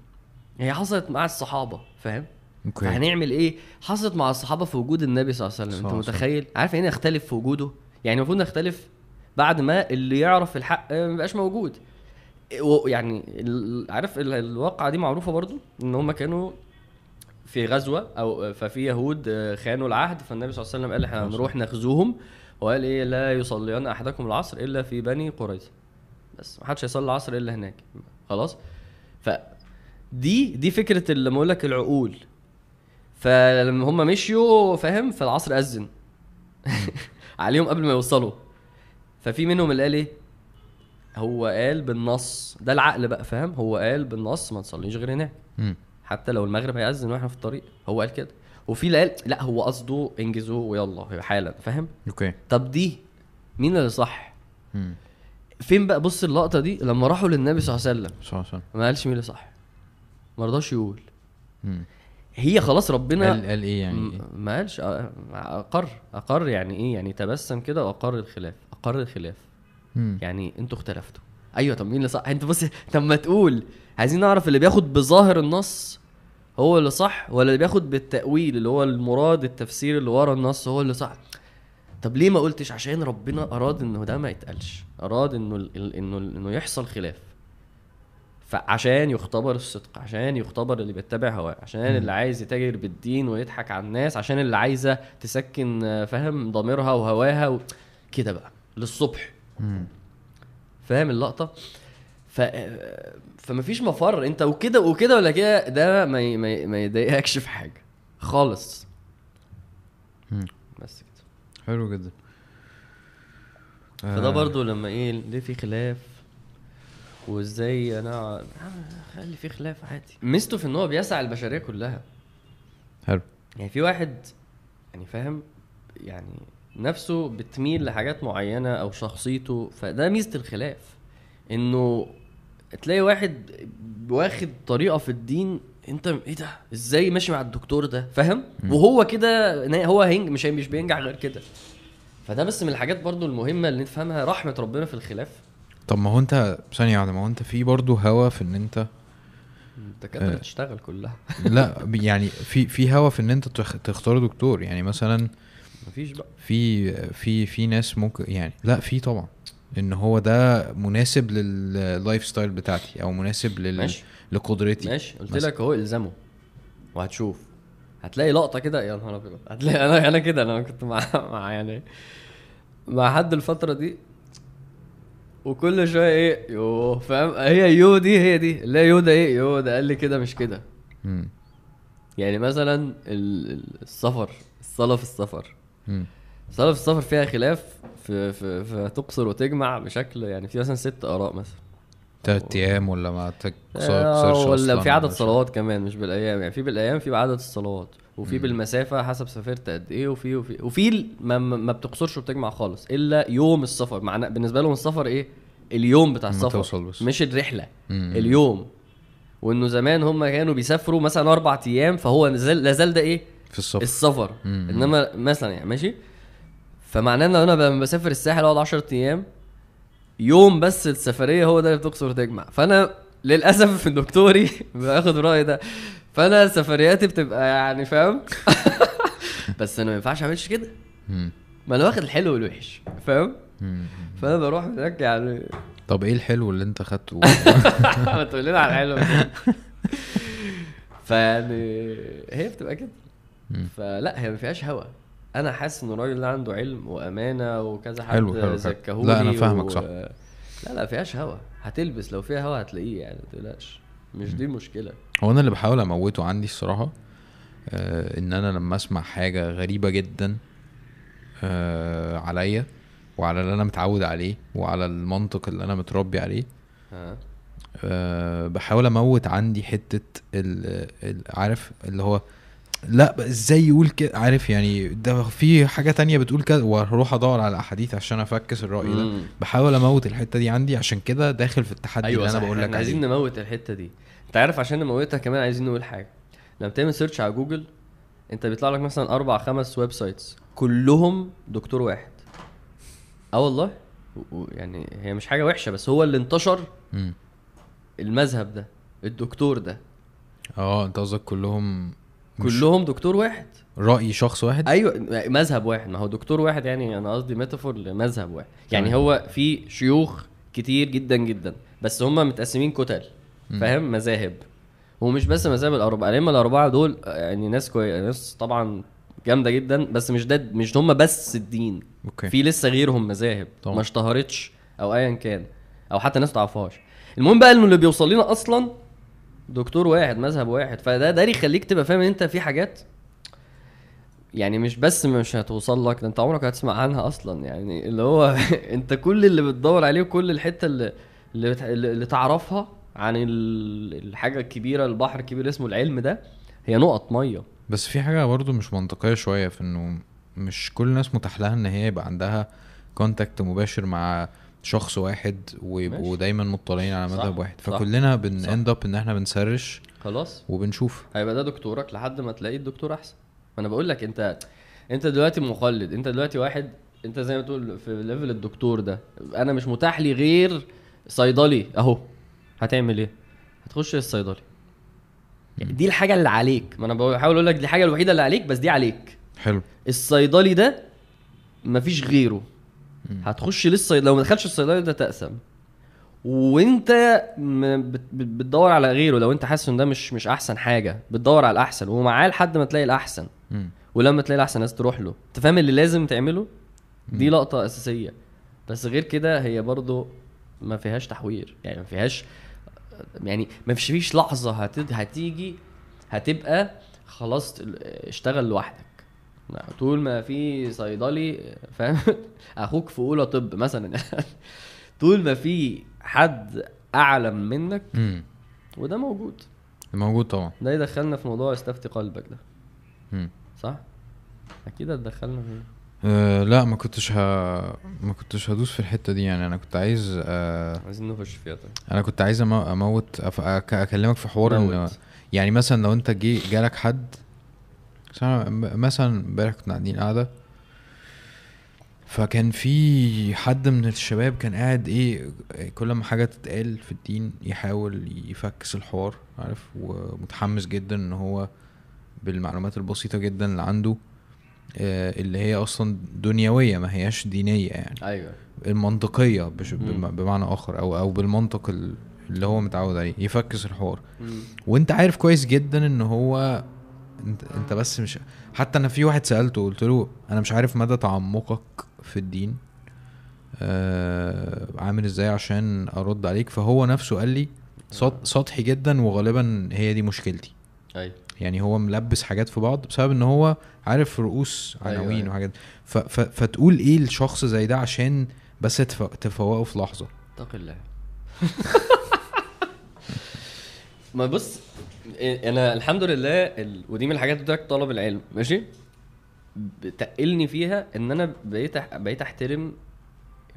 هي حصلت مع الصحابة فاهم؟ أوكي. فهنعمل إيه؟ حصلت مع الصحابة في وجود النبي صلى الله عليه وسلم. أنت متخيل؟ عارف يعني إيه نختلف في وجوده؟ يعني المفروض نختلف بعد ما اللي يعرف الحق ما يبقاش موجود. يعني عارف ال- الواقعة دي معروفة برضو؟ إن هم كانوا في غزوة أو ففي يهود آه، خانوا العهد فالنبي صلى الله عليه وسلم قال إحنا هنروح نغزوهم. وقال إيه؟ لا يصلين أحدكم العصر إلا في بني قريظة. بس ما حدش هيصلي العصر إلا هناك. خلاص؟ دي فكرة اللي أقول لك العقول. فلما هم مشيوا فاهم؟ فالعصر أذن. عليهم قبل ما يوصلوا. ففي منهم اللي قال إيه؟ هو قال بالنص. ده العقل بقى فاهم؟ هو قال بالنص ما تصليش غير هناك. حتى لو المغرب هيأذن وإحنا في الطريق هو قال كده. وفي اللي قال لا هو قصده انجزوا ويلا حالا فاهم؟ أوكي. طب دي مين اللي صح؟ مم. فين بقى؟ بص اللقطة دي لما راحوا للنبي صلى الله عليه وسلم. صح صح ما قالش مين اللي صح. ما رضاش يقول. مم. هي خلاص ربنا قال قال إيه يعني؟ إيه؟ ما قالش أ- أقر أقر يعني إيه؟ يعني تبسم كده وأقر الخلاف أقر الخلاف. مم. يعني أنتوا اختلفتوا. أيوه طب مين اللي صح؟ أنت بص طب ما تقول. عايزين نعرف اللي بياخد بظاهر النص هو اللي صح ولا اللي بياخد بالتأويل اللي هو المراد التفسير اللي ورا النص هو اللي صح؟ طب ليه ما قلتش؟ عشان ربنا أراد إنه ده ما يتقالش. أراد إنه إنه إنه يحصل خلاف. فعشان يختبر الصدق عشان يختبر اللي بيتبع هواه عشان اللي عايز يتاجر بالدين ويضحك على الناس عشان اللي عايزة تسكن آه، فاهم ضميرها وهواها و... كده بقى للصبح. مم. فاهم اللقطة؟ ف فمفيش مفر انت وكده وكده ولا كده ده ما ي... ما, ي... ما يضايقكش في حاجة. خالص. مم. بس كده. حلو جدا. فده آه، برضو لما إيه ليه في خلاف؟ وازاي أنا خلي في خلاف عادي. ميزته في ان هو بيسع البشريه كلها. حلو. يعني في واحد يعني فاهم يعني نفسه بتميل لحاجات معينة أو شخصيته فده ميزة الخلاف. إنه تلاقي واحد واخد طريقة في الدين أنت إيه ده؟ إزاي ماشي مع الدكتور ده؟ فاهم؟ وهو كده هو هينج مش مش بينجح غير كده. فده بس من الحاجات برضو المهمة اللي نفهمها رحمة ربنا في الخلاف. طب ما هو انت ثانية واحدة ما هو انت في برضه هوا في ان انت الدكاتره آه. تشتغل كلها. لا يعني في في هوا في ان انت تخ- تختار دكتور يعني مثلا مفيش بقى. في في في ناس ممكن يعني لا في طبعا ان هو ده مناسب لل lifestyle بتاعتي أو مناسب لل ماشي. لقدرتي. ماشي. قلت. لك أهو إلزمه وهتشوف. هتلاقي لقطة كده يا نهار أبيض. هتلاقي أنا أنا كده أنا كنت مع مع يعني مع حد الفترة دي وكل شوية إيه يو فاهم؟ هي يو دي هي دي. لا يو ده إيه يو ده قال لي كده مش كده. مم. يعني مثلا ال- ال- السفر الصلاة في السفر. الصلاة في السفر فيها خلاف في في, في تقصر وتجمع بشكل يعني في مثلا ست آراء مثلا. تلات أيام ولا ما تكسر آه، ولا في عدد. صلوات كمان مش بالأيام. يعني في بالأيام في بعدد الصلوات. وفي. بالمسافة حسب سافرت قد إيه وفي وفي وفي ما, ما بتقصرش وبتجمع خالص إلا يوم السفر. معناه بالنسبة لهم السفر إيه؟ اليوم بتاع السفر بس. مش الرحلة مم. اليوم. وإنه زمان هم كانوا بيسافروا مثلا أربع أيام فهو لازال ده إيه؟ في السفر. السفر. مم. إنما مثلا يعني ماشي؟ فمعناه إن أنا لما بسافر الساحل أقعد 10 أيام يوم بس السفرية هو ده اللي بتقصر وتجمع. فأنا للأسف في دكتوري باخد الراي ده. فانا سفرياتي بتبقى يعني فاهم بس أنا ما ينفعش اعملش كده. ما أنا واخد الحلو والوحش فاهم. فانا بروح هناك يعني طب إيه الحلو اللي انت خدته ما تقول لنا على الحلو. فيعني هي بتبقى كده. فلا هي ما فيهاش هوا أنا حاسس ان الراجل ده عنده علم وامانة وكذا حد حلو، حلو، حلو. زكاهولي لا، أنا فاهمك صح. لا لا فيهاش هوا هتلبس لو فيها هوا هتلاقيه يعني ما تقلقش مش دي المشكلة. هو أنا اللي بحاول أموته عندي الصراحة آه إن أنا لما أسمع حاجة غريبة جدا آه عليا وعلى اللي أنا متعود عليه وعلى المنطق اللي أنا متربي عليه ها. آه بحاول أموت عندي حتة ال ال عارف اللي هو لا إزاي يقول كده؟ عارف يعني ده في حاجة تانية بتقول كده وأروح ادور على أحاديث عشان أفكس الرأي ده. بحاول أموت الحتة دي عندي عشان كده داخل في التحدي أيوه اللي أنا بقول لك إحنا عايزين عليه نموت الحتة دي. أنت عارف عشان نموتها كمان عايزين نقول حاجة. لما تعمل search على جوجل أنت بيطلع لك مثلا أربع خمس websites كلهم دكتور واحد. آه والله؟ يعني هي مش حاجة وحشة بس هو اللي انتشر. المذهب ده الدكتور ده. آه أنت قصدك كلهم كلهم دكتور واحد. رأي شخص واحد؟ أيوه مذهب واحد. ما هو دكتور واحد يعني أنا قصدي ميتافور لمذهب واحد. يعني. هو في شيوخ كتير جدا جدا بس هم متقسمين كتل. فاهم؟ مذاهب. ومش بس مذاهب الأربعة الأئمة الأربعة دول يعني ناس كوي... ناس طبعا جامدة جدا بس مش ده مش هم بس الدين. أوكي. في لسه غيرهم مذاهب. ما اشتهرتش أو ايا كان أو حتى ناس تعرفهاش. المهم بقى إنه اللي بيوصل لنا أصلا دكتور واحد مذهب واحد. فده ده يخليك تبقى فاهم إن أنت في حاجات يعني مش بس مش هتوصل لك ده أنت عمرك هتسمع عنها أصلا. يعني اللي هو أنت كل اللي بتدور عليه وكل الحتة اللي اللي, بت... اللي تعرفها عن ال- الحاجة الكبيرة البحر الكبير اسمه العلم ده هي نقط مية. بس في حاجة برضو مش منطقية شوية في إنه مش كل الناس متاح لها إن هي يبقى عندها contact مباشر مع شخص واحد ويبقوا. دايما مطلعين على مذهب واحد. فكلنا. بن end up إن إحنا بن search خلاص. وبنشوف. هيبقى ده دكتورك لحد ما تلاقي الدكتور أحسن. ما أنا بقول لك أنت أنت دلوقتي مقلد. أنت دلوقتي واحد أنت زي ما تقول في level الدكتور ده. أنا مش متاح لي غير صيدلي. أهو. هتعمل إيه؟ هتخش الصيدلي. دي الحاجة اللي عليك. ما أنا بحاول أقول لك دي الحاجة الوحيدة اللي عليك بس دي عليك. حلو. الصيدلي ده مفيش غيره. هتخش للصيدلي لو ما دخلش الصيدلي ده تقسم وانت بتدور على غيره. لو انت حاسس ان ده مش مش أحسن حاجة بتدور على الأحسن. ومعاه لحد ما تلاقي الأحسن. ولما تلاقي الأحسن لازم تروح له. انت فاهم اللي لازم تعمله؟ دي. لقطة أساسية. بس غير كده هي برضو ما فيهاش تحوير. يعني ما فيهاش يعني ما فيش لحظة هت- هتيجي هتبقى خلاص اشتغل لوحدك. لا، طول ما في صيدلي فاهم؟ أخوك في أولى طب مثلا. طول ما في حد أعلم منك مم. وده موجود. موجود طبعا. ده يدخلنا في موضوع استفتي قلبك ده. مم. صح؟ أكيد هتدخلنا فيه أه لا ما كنتش ه... ما كنتش هدوس في الحتة دي يعني. أنا كنت عايز أه... عايزين نخش فيها طيب. أنا كنت عايز. أموت أف... أك... أكلمك في حوار ان موت. يعني مثلا لو أنت جي جالك حد م- مثلا امبارح كنا قاعدين قاعدة فكان في حد من الشباب كان قاعد إيه كل ما حاجة تتقال في الدين يحاول يفكس الحوار عارف؟ ومتحمس جدا إن هو بالمعلومات البسيطة جدا اللي عنده آه، اللي هي أصلا دنيوية ما هياش دينية يعني. أيوه. المنطقية بش... مم. بم- بمعنى آخر أو أو بالمنطق ال- اللي هو متعود عليه يفكس الحوار. وأنت عارف كويس جدا إن هو انت انت بس مش حتى أنا في واحد سألته قلت له أنا مش عارف مدى تعمقك في الدين آه عامل إزاي عشان ارد عليك؟ فهو نفسه قال لي سط- سطحي جدا وغالبا هي دي مشكلتي. أيوه. يعني هو ملبس حاجات في بعض بسبب ان هو عارف رؤوس أيوة، عناوين أيوة. وحاجات. ف ف فتقول إيه لشخص زي ده عشان بس تف... تفوقه في لحظة؟ اتق الله. ما بص أنا الحمد لله ال... ودي من الحاجات بتاعت طلب العلم ماشي؟ بتقلني فيها إن أنا بقيت أح... بقيت أحترم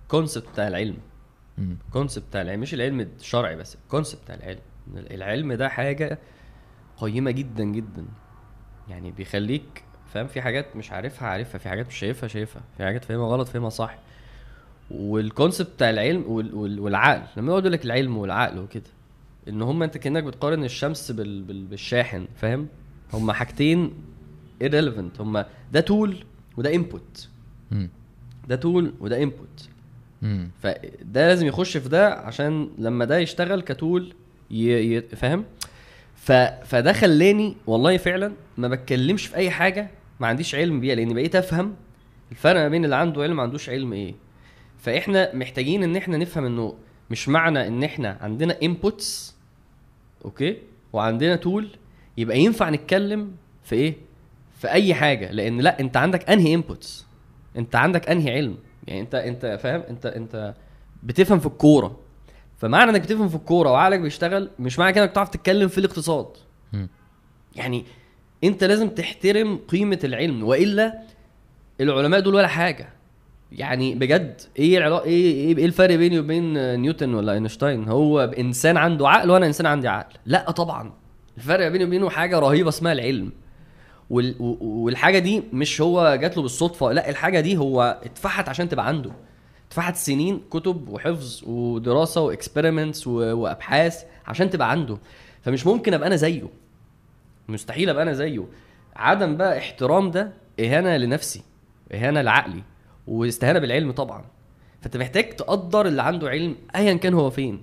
ال concept بتاع العلم. ال concept بتاع العلم مش العلم الشرعي بس ال concept بتاع العلم. العلم ده حاجة قيمة جدا جدا. يعني بيخليك فاهم في حاجات مش عارفها عارفها في حاجات مش شايفها شايفها في حاجات فاهمها غلط فاهمها صح. وال concept بتاع العلم وال- وال- والعقل لما يقعد لك العلم والعقل وكده. إن هما أنت كأنك بتقارن الشمس بال... بال... بالشاحن فاهم؟ هما حاجتين irrelevant. هما ده tool وده input. ده tool وده input. فده لازم يخش في ده عشان لما ده يشتغل ك tool ي... ي... فاهم؟ ف... فده خلاني والله فعلا ما بتكلمش في أي حاجة ما عنديش علم بيها لأن بقيت أفهم الفرق ما بين اللي عنده علم ما عندوش علم إيه. فإحنا محتاجين إن إحنا نفهم إنه مش معنى إن إحنا عندنا inputs أوكي؟ وعندنا tool يبقى ينفع نتكلم في إيه؟ في أي حاجة لأن لأ أنت عندك أنهي inputs أنت عندك أنهي علم؟ يعني أنت أنت فاهم؟ أنت أنت بتفهم في الكورة. فمعنى إنك بتفهم في الكورة وعقلك بيشتغل مش معنى كده إنك تعرف تتكلم في الاقتصاد. يعني أنت لازم تحترم قيمة العلم وإلا العلماء دول ولا حاجة. يعني بجد إيه العلاقه إيه إيه, إيه الفرق بيني وبين نيوتن ولا اينشتاين؟ هو انسان عنده عقل وأنا انسان عندي عقل. لا طبعا. الفرق بيني وبينه حاجة رهيبة اسمها العلم. وال... والحاجة دي مش هو جات له بالصدفة لا الحاجة دي هو اتفحت عشان تبقى عنده. اتفحت سنين كتب وحفظ ودراسة واكسبيرمنتس. وأبحاث عشان تبقى عنده. فمش ممكن أبقى أنا زيه. مستحيل أبقى أنا زيه. عدم بقى احترام ده إهانة لنفسي إهانة لعقلي. واستهانة بالعلم طبعا فأنت محتاج تقدر اللي عنده علم ايا كان هو فين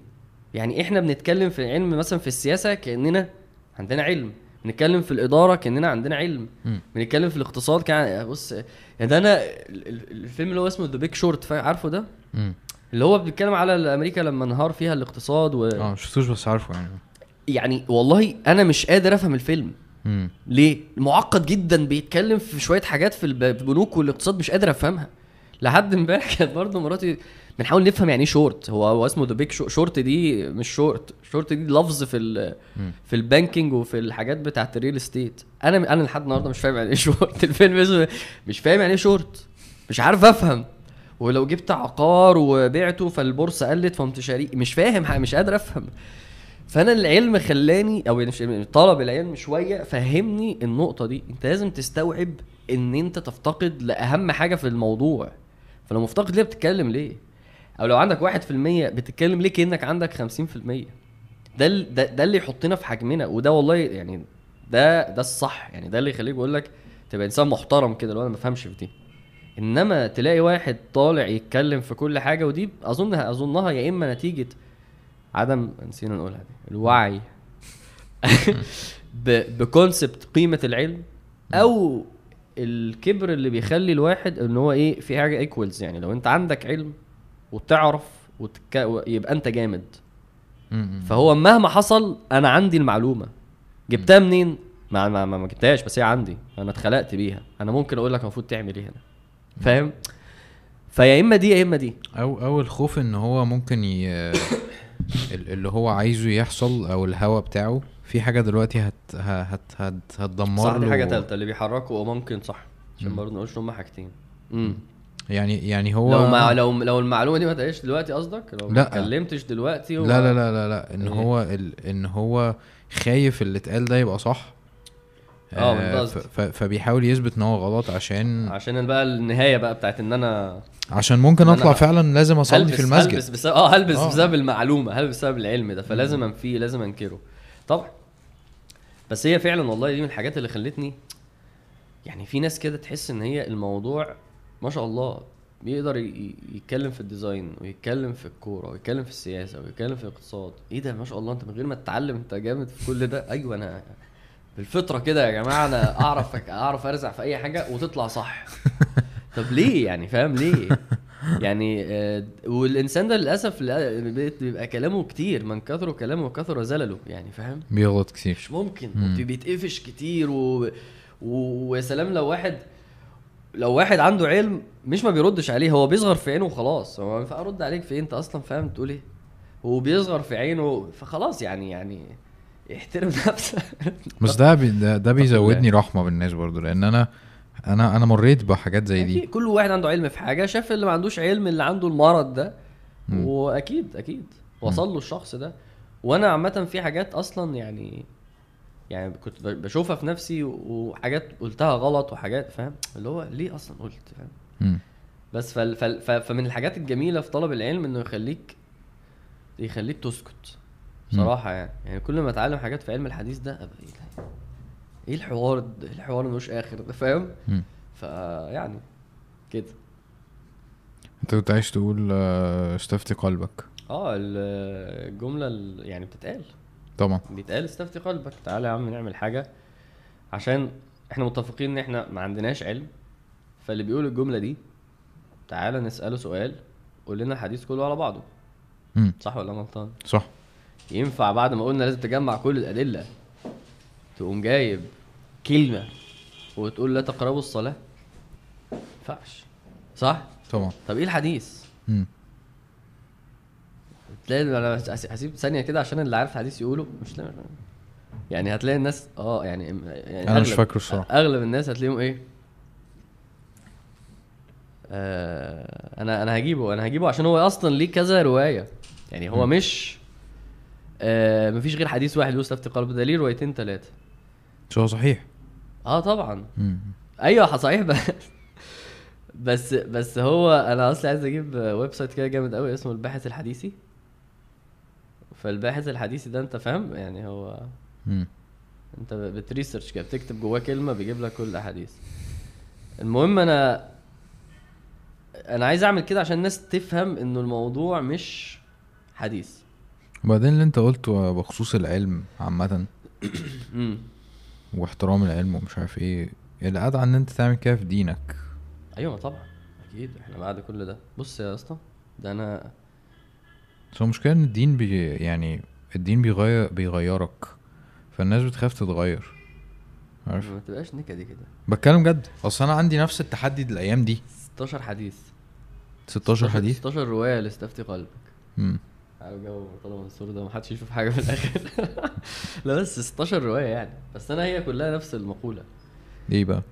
يعني إحنا بنتكلم في العلم مثلا في السياسة كأننا عندنا علم بنتكلم في الإدارة كأننا عندنا علم. بنتكلم في الاقتصاد كان بص يعني ده أنا ال- ال- الفيلم اللي هو اسمه The Big Short عارفه ده. اللي هو بيتكلم على أمريكا لما انهار فيها الاقتصاد و... آه شفتوش بس عارفه يعني يعني والله أنا مش قادر أفهم الفيلم. ليه؟ معقد جدا بيتكلم في شوية حاجات في الب- البنوك والاقتصاد مش قادر أفهمها لحد امبارح كانت برضه مراتي بنحاول نفهم يعني إيه شورت هو هو اسمه The Big Short دي مش short short دي لفظ في ال. في ال banking وفي الحاجات بتاعت ال real estate أنا أنا لحد النهارده مش فاهم يعني إيه شورت الفيلم اسمه مش فاهم يعني إيه شورت مش عارف أفهم. ولو جبت عقار وبعته فالبورصة قلت فقمت شاري. مش فاهم مش قادر أفهم. فأنا العلم خلاني أو مش طلب العلم شوية فهمني النقطة دي. أنت لازم تستوعب إن أنت تفتقد لأهم حاجة في الموضوع. فلو مفتقد ليه بتتكلم ليه؟ أو لو عندك واحد في المية بتتكلم ليه كأنك عندك خمسين في المية؟ ده ال- ده, ده اللي يحطنا في حجمنا وده والله يعني ده ده الصح. يعني ده اللي يخليك بقول لك تبقى إنسان محترم كده لو أنا ما بفهمش في دي. إنما تلاقي واحد طالع يتكلم في كل حاجة ودي اظن أظنها يا إما نتيجة عدم نسينا نقولها دي الوعي. ب concept قيمة العلم أو الكبر اللي بيخلي الواحد إن هو إيه في حاجة equals يعني. لو أنت عندك علم وتعرف وتك... يبقى أنت جامد. فهو مهما حصل أنا عندي المعلومة. جبتها منين؟ ما ما ما, ما جبتهاش بس هي عندي. أنا اتخلقت بيها. أنا ممكن أقول لك المفروض تعمل إيه هنا فاهم؟ فيا إما دي يا إما دي. أو أو الخوف إن هو ممكن ي... ال- اللي هو عايزه يحصل أو الهوى بتاعه في حاجة دلوقتي هت هت هت هتدمر صح دي حاجة ثالثه اللي بيحركوا ممكن صح عشان. برضه ما نقولش إن هم حاجتين. امم يعني يعني هو لو مع لو لو المعلومة دي ما اتقالتش دلوقتي قصدك؟ لو ما لا. اتكلمتش دلوقتي هو لا لا لا لا لا. إن إيه؟ هو ال... إن هو خايف اللي اتقال ده يبقى صح. آه، من ده ف... فبيحاول يثبت إن هو غلط عشان عشان بقى النهاية بقى بتاعت إن أنا عشان ممكن إن أطلع فعلا لازم أصلي في المسجد. هلبس بسبب آه هلبس آه. بسبب المعلومة هلبس بسبب العلم ده فلازم أنفيه لازم أنكره. طبعا بس هي فعلا والله دي من الحاجات اللي خلتني يعني في ناس كده تحس إن هي الموضوع ما شاء الله بيقدر يتكلم في الديزاين ويتكلم في الكورة ويتكلم في السياسة ويتكلم في الاقتصاد. إيه ده؟ ما شاء الله أنت من غير ما تتعلم أنت جامد في كل ده. أيوه أنا بالفطرة كده يا جماعة أنا أعرف أعرف أرزع في أي حاجة وتطلع صح. طب ليه يعني؟ فاهم؟ ليه؟ يعني آه، والإنسان ده للأسف بيبقى كلامه كتير من كثر كلامه كثر زلله يعني فاهم؟ بيغلط كتير. مش ممكن. مم. وبيتقفش كتير و... و... ويا سلام لو واحد لو واحد عنده علم مش ما بيردش عليه هو بيصغر في عينه وخلاص. هو ما ينفع ارد عليك في إيه؟ أنت أصلا فاهم تقول إيه؟ هو بيصغر في عينه فخلاص يعني يعني احترم نفسك. بس ده بي... ده, ده بيزودني رحمة بالناس برضو لأن أنا أنا أنا مريت بحاجات زي دي. كل واحد عنده علم في حاجة شاف اللي ما عندوش علم اللي عنده المرض ده مم. وأكيد أكيد وصل له الشخص ده. وأنا عامة في حاجات أصلا يعني يعني كنت بشوفها في نفسي وحاجات قلتها غلط وحاجات فاهم؟ اللي هو ليه أصلا قلت فاهم. بس فال فال فمن الحاجات الجميلة في طلب العلم إنه يخليك يخليك تسكت مم. صراحة يعني. يعني كل ما أتعلم حاجات في علم الحديث ده أبقى إيه إيه الحوار ده الحوار ملوش آخر ده فاهم؟ مم. فيعني كده. انت كنت عايز تقول آه، استفتي قلبك. آه ال- الجملة ال- يعني بتتقال. طبعا. بيتقال استفتي قلبك. تعالى يا عم نعمل حاجة. عشان إحنا متفقين إن إحنا ما عندناش علم فاللي بيقول الجملة دي تعالى نسأله سؤال قول لنا الحديث كله على بعضه. مم. صح ولا أنا غلطان؟ صح. ينفع بعد ما قلنا لازم تجمع كل الأدلة تقوم جايب كلمة وتقول لا تقربوا الصلاة ما ينفعش. صح؟ طبعا. طب إيه الحديث؟ مم. تلاقي أنا هس- هسيب ثانية كده عشان اللي عارف الحديث يقوله مش لا يعني هتلاقي الناس آه يعني, يعني أنا مش فاكره الصراحة. أغلب الناس هتلاقيهم إيه؟ آه أنا أنا هجيبه أنا هجيبه عشان هو أصلا ليه كذا رواية. يعني هو مم. مش آه مفيش غير حديث واحد يوسف في قلب ده ليه روايتين ثلاثة هو صحيح. آه طبعا. مم. أيوه صحيح بس بس بس هو أنا أصلا عايز أجيب website كده جامد قوي اسمه الباحث الحديثي. فالباحث الحديثي ده أنت فاهم؟ يعني هو مم. أنت بت research كده بتكتب جواه كلمة بيجيب لك كل الاحاديث المهم أنا أنا عايز أعمل كده عشان الناس تفهم إنه الموضوع مش حديث. وبعدين اللي أنت قلته بخصوص العلم عامة. امم واحترام العلم ومش عارف إيه الأدعى إن انت تعمل كده في دينك. أيوه طبعا أكيد إحنا بعد كل ده. بص يا اسطى ده أنا بس هو المشكلة إن الدين بي يعني الدين بيغير بيغيرك. فالناس بتخاف تتغير. عارف؟ ما تبقاش نكدي كده. بتكلم جد. أصل أنا عندي نفس التحدي الأيام دي. 16 حديث. 16 حديث؟ 16 رواية لاستفتي قلبك. امم على جو مرتضى منصور ده محدش يشوف حاجة في الآخر. لا بس 16 رواية يعني. بس أنا هي كلها نفس المقولة. إيه بقى؟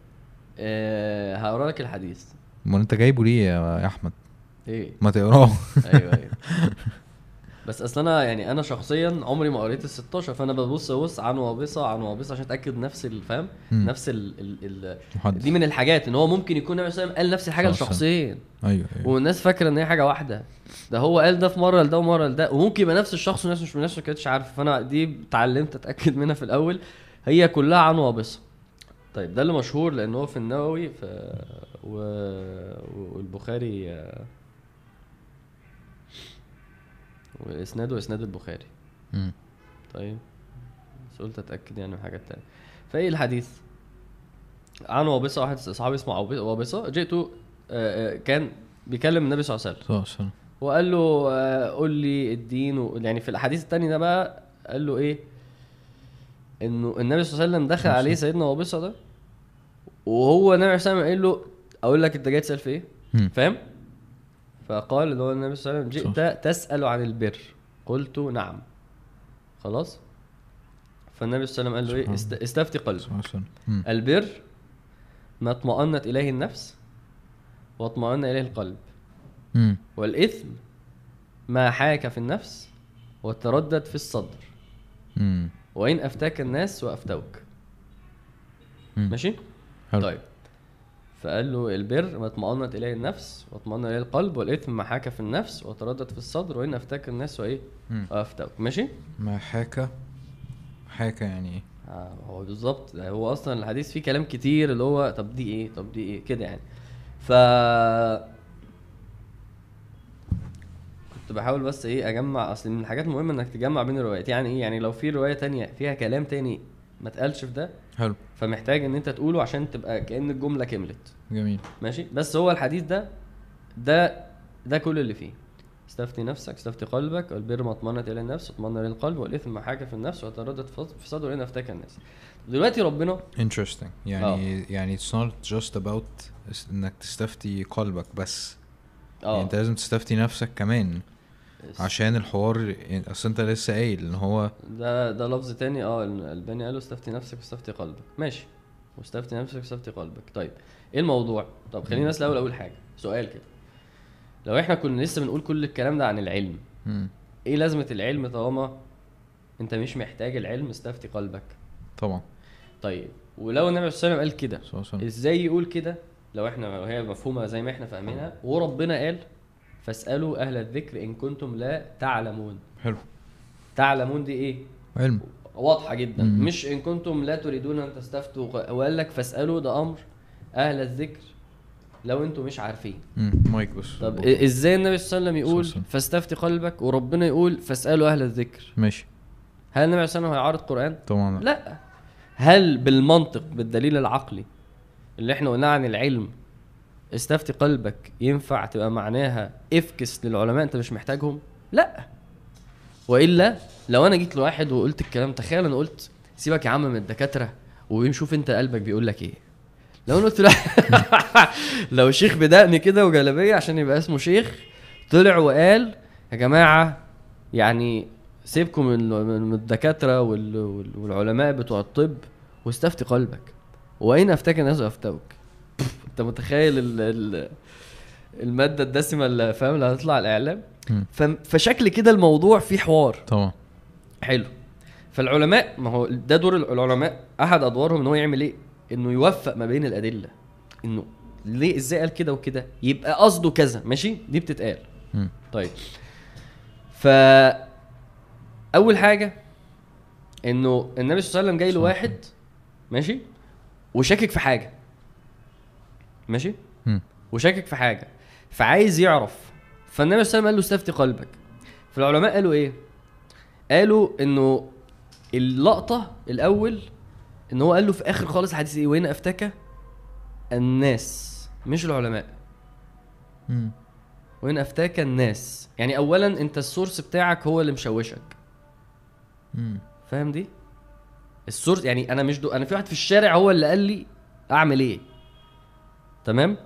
أه هقرأ لك الحديث. أمال أنت جايبه ليه يا أحمد؟ إيه؟ ما تقراه. أيوه أيوه. بس أصل أنا يعني أنا شخصيا عمري ما قريت ال 16 فأنا ببص ببص عن وابصة عن وابصة عشان أتأكد نفس الفهم. نفس ال ال ال محدث. دي من الحاجات إن هو ممكن يكون النبي صلى الله عليه وسلم قال نفس الحاجة عليه لشخصين. أيوه أيوه. والناس فاكرة إن هي حاجة واحدة. ده هو قال ده في مرة لده ومرة لده وممكن يبقى نفس الشخص وناس مش من نفس ما كانتش عارفه فأنا دي اتعلمت أتأكد منها في الأول. هي كلها عن وابصه طيب ده اللي مشهور لأن هو في النووي في و... والبخاري واسناده اسناد البخاري. مم. طيب بس قلت أتأكد يعني من حاجات تانية. فإيه الحديث؟ عن وابصه واحد صحابي اسمه وابصه جئت آه، آه، كان بيكلم النبي صلى الله عليه وسلم. وقال له آه، قول لي الدين و... يعني في الحديث التاني ده بقى قال له إيه؟ إنه النبي صلى الله عليه وسلم دخل عليه. سيدنا وابصه ده وهو النبي صلى الله عليه وسلم قال له أقول لك أنت جاي تسأل في إيه. فاهم؟ فقال اللي هو النبي صلى الله عليه وسلم. جئت تسأل عن البر. قلت نعم. خلاص؟ فالنبي صلى الله عليه وسلم قال له إيه؟ استفتي قلبك. البر ما اطمأنت إليه النفس واطمأن إليه القلب. والإثم ما حاك في النفس وتردد في الصدر مم. وإن أفتاك الناس وأفتوك مم. ماشي؟ حلو. طيب فقال له البر ما اطمأنت إليه النفس واطمأن إليه القلب والإثم ما حاك في النفس وتردد في الصدر وإن أفتاك الناس وإيه؟ وأفتوك ماشي؟ ما حاكى حاكى يعني إيه آه هو بالظبط هو أصلا الحديث فيه كلام كتير اللي هو طب دي إيه؟ طب دي إيه؟ كده يعني ف كنت بحاول بس إيه أجمع أصل من الحاجات المهمة إنك تجمع بين الروايات. يعني إيه؟ يعني لو في رواية تانية فيها كلام تاني ما اتقالش في ده حلو. فمحتاج إن أنت تقوله عشان تبقى كأن الجملة كملت. جميل. ماشي؟ بس هو الحديث ده ده ده كل اللي فيه. استفتي نفسك استفتي قلبك والبر ما اطمنت إلى النفس واطمن إلى القلب والإثم ما حاك في النفس وتردد في صدر وان افتاك الناس. دلوقتي ربنا interesting. يعني يعني it's not just about إنك تستفتي قلبك بس. يعني آه أنت لازم تستفتي نفسك كمان. عشان الحوار أصل أنت لسه قايل إن هو ده ده لفظ تاني. آه الالباني قالوا استفتي نفسك واستفتي قلبك. ماشي. واستفتي نفسك واستفتي قلبك. طيب إيه الموضوع؟ طب خلينا بس الأول اول حاجة. سؤال كده. لو إحنا كنا لسه بنقول كل الكلام ده عن العلم مم. إيه لازمة العلم طالما أنت مش محتاج العلم؟ استفتي قلبك. طبعا. طيب ولو النبي صلى الله عليه وسلم قال كده إزاي يقول كده؟ لو إحنا وهي مفهومة زي ما إحنا فاهمينها وربنا قال فاسألوا أهل الذكر إن كنتم لا تعلمون. حلو. تعلمون دي إيه؟ علم. واضحة جدا. مم. مش إن كنتم لا تريدون أن تستفتوا. وقال لك فاسألوا ده أمر. أهل الذكر لو أنتم مش عارفين. مايك بس. طب إزاي النبي صلى الله عليه وسلم يقول. فاستفتي قلبك وربنا يقول فاسألوا أهل الذكر؟ ماشي. هل النبي صلى الله عليه وسلم هيعارض قرآن؟ طبعا لا. لا. هل بالمنطق بالدليل العقلي اللي إحنا قلناه عن العلم استفتي قلبك ينفع تبقى معناها افكس للعلماء انت مش محتاجهم؟ لا. وإلا لو أنا جيت لواحد وقلت الكلام تخيل أنا قلت سيبك يا عم من الدكاترة وشوف أنت قلبك بيقول لك إيه. لو أنا قلت له لو شيخ بدقني كده وجلابية عشان يبقى اسمه شيخ طلع وقال يا جماعة يعني سيبكم من الدكاترة وال- وال- والعلماء بتوع الطب واستفتي قلبك. واين أفتاك الناس وافتوك انت متخيل ال ال المادة الدسمة اللي فاهم اللي هتطلع الإعلام؟ فشكل كده الموضوع فيه حوار. طبعا. حلو. فالعلماء ما هو ده دور العلماء. أحد أدوارهم إن هو يعمل إيه؟ إنه يوفق ما بين الأدلة. إنه ليه إزاي قال كده وكده؟ يبقى قصده كذا. ماشي؟ دي بتتقال. مم. طيب. ف أول حاجة إنه النبي صلى الله عليه وسلم جاي له. واحد ماشي وشاكك في حاجة. ماشي؟ مم. وشاكك في حاجة. فعايز يعرف. فالنبي صلى الله عليه وسلم قال له استفتي قلبك. فالعلماء قالوا إيه؟ قالوا إنه اللقطة الأول إن هو قال له في آخر خالص حديث إيه؟ وين افتكى الناس. مش العلماء. مم. وين أفتاك الناس. يعني اولا أنت السورس بتاعك هو اللي مشوشك. فاهم دي؟ ال source يعني أنا مش دو أنا في واحد في الشارع هو اللي قال لي أعمل إيه؟ تمام؟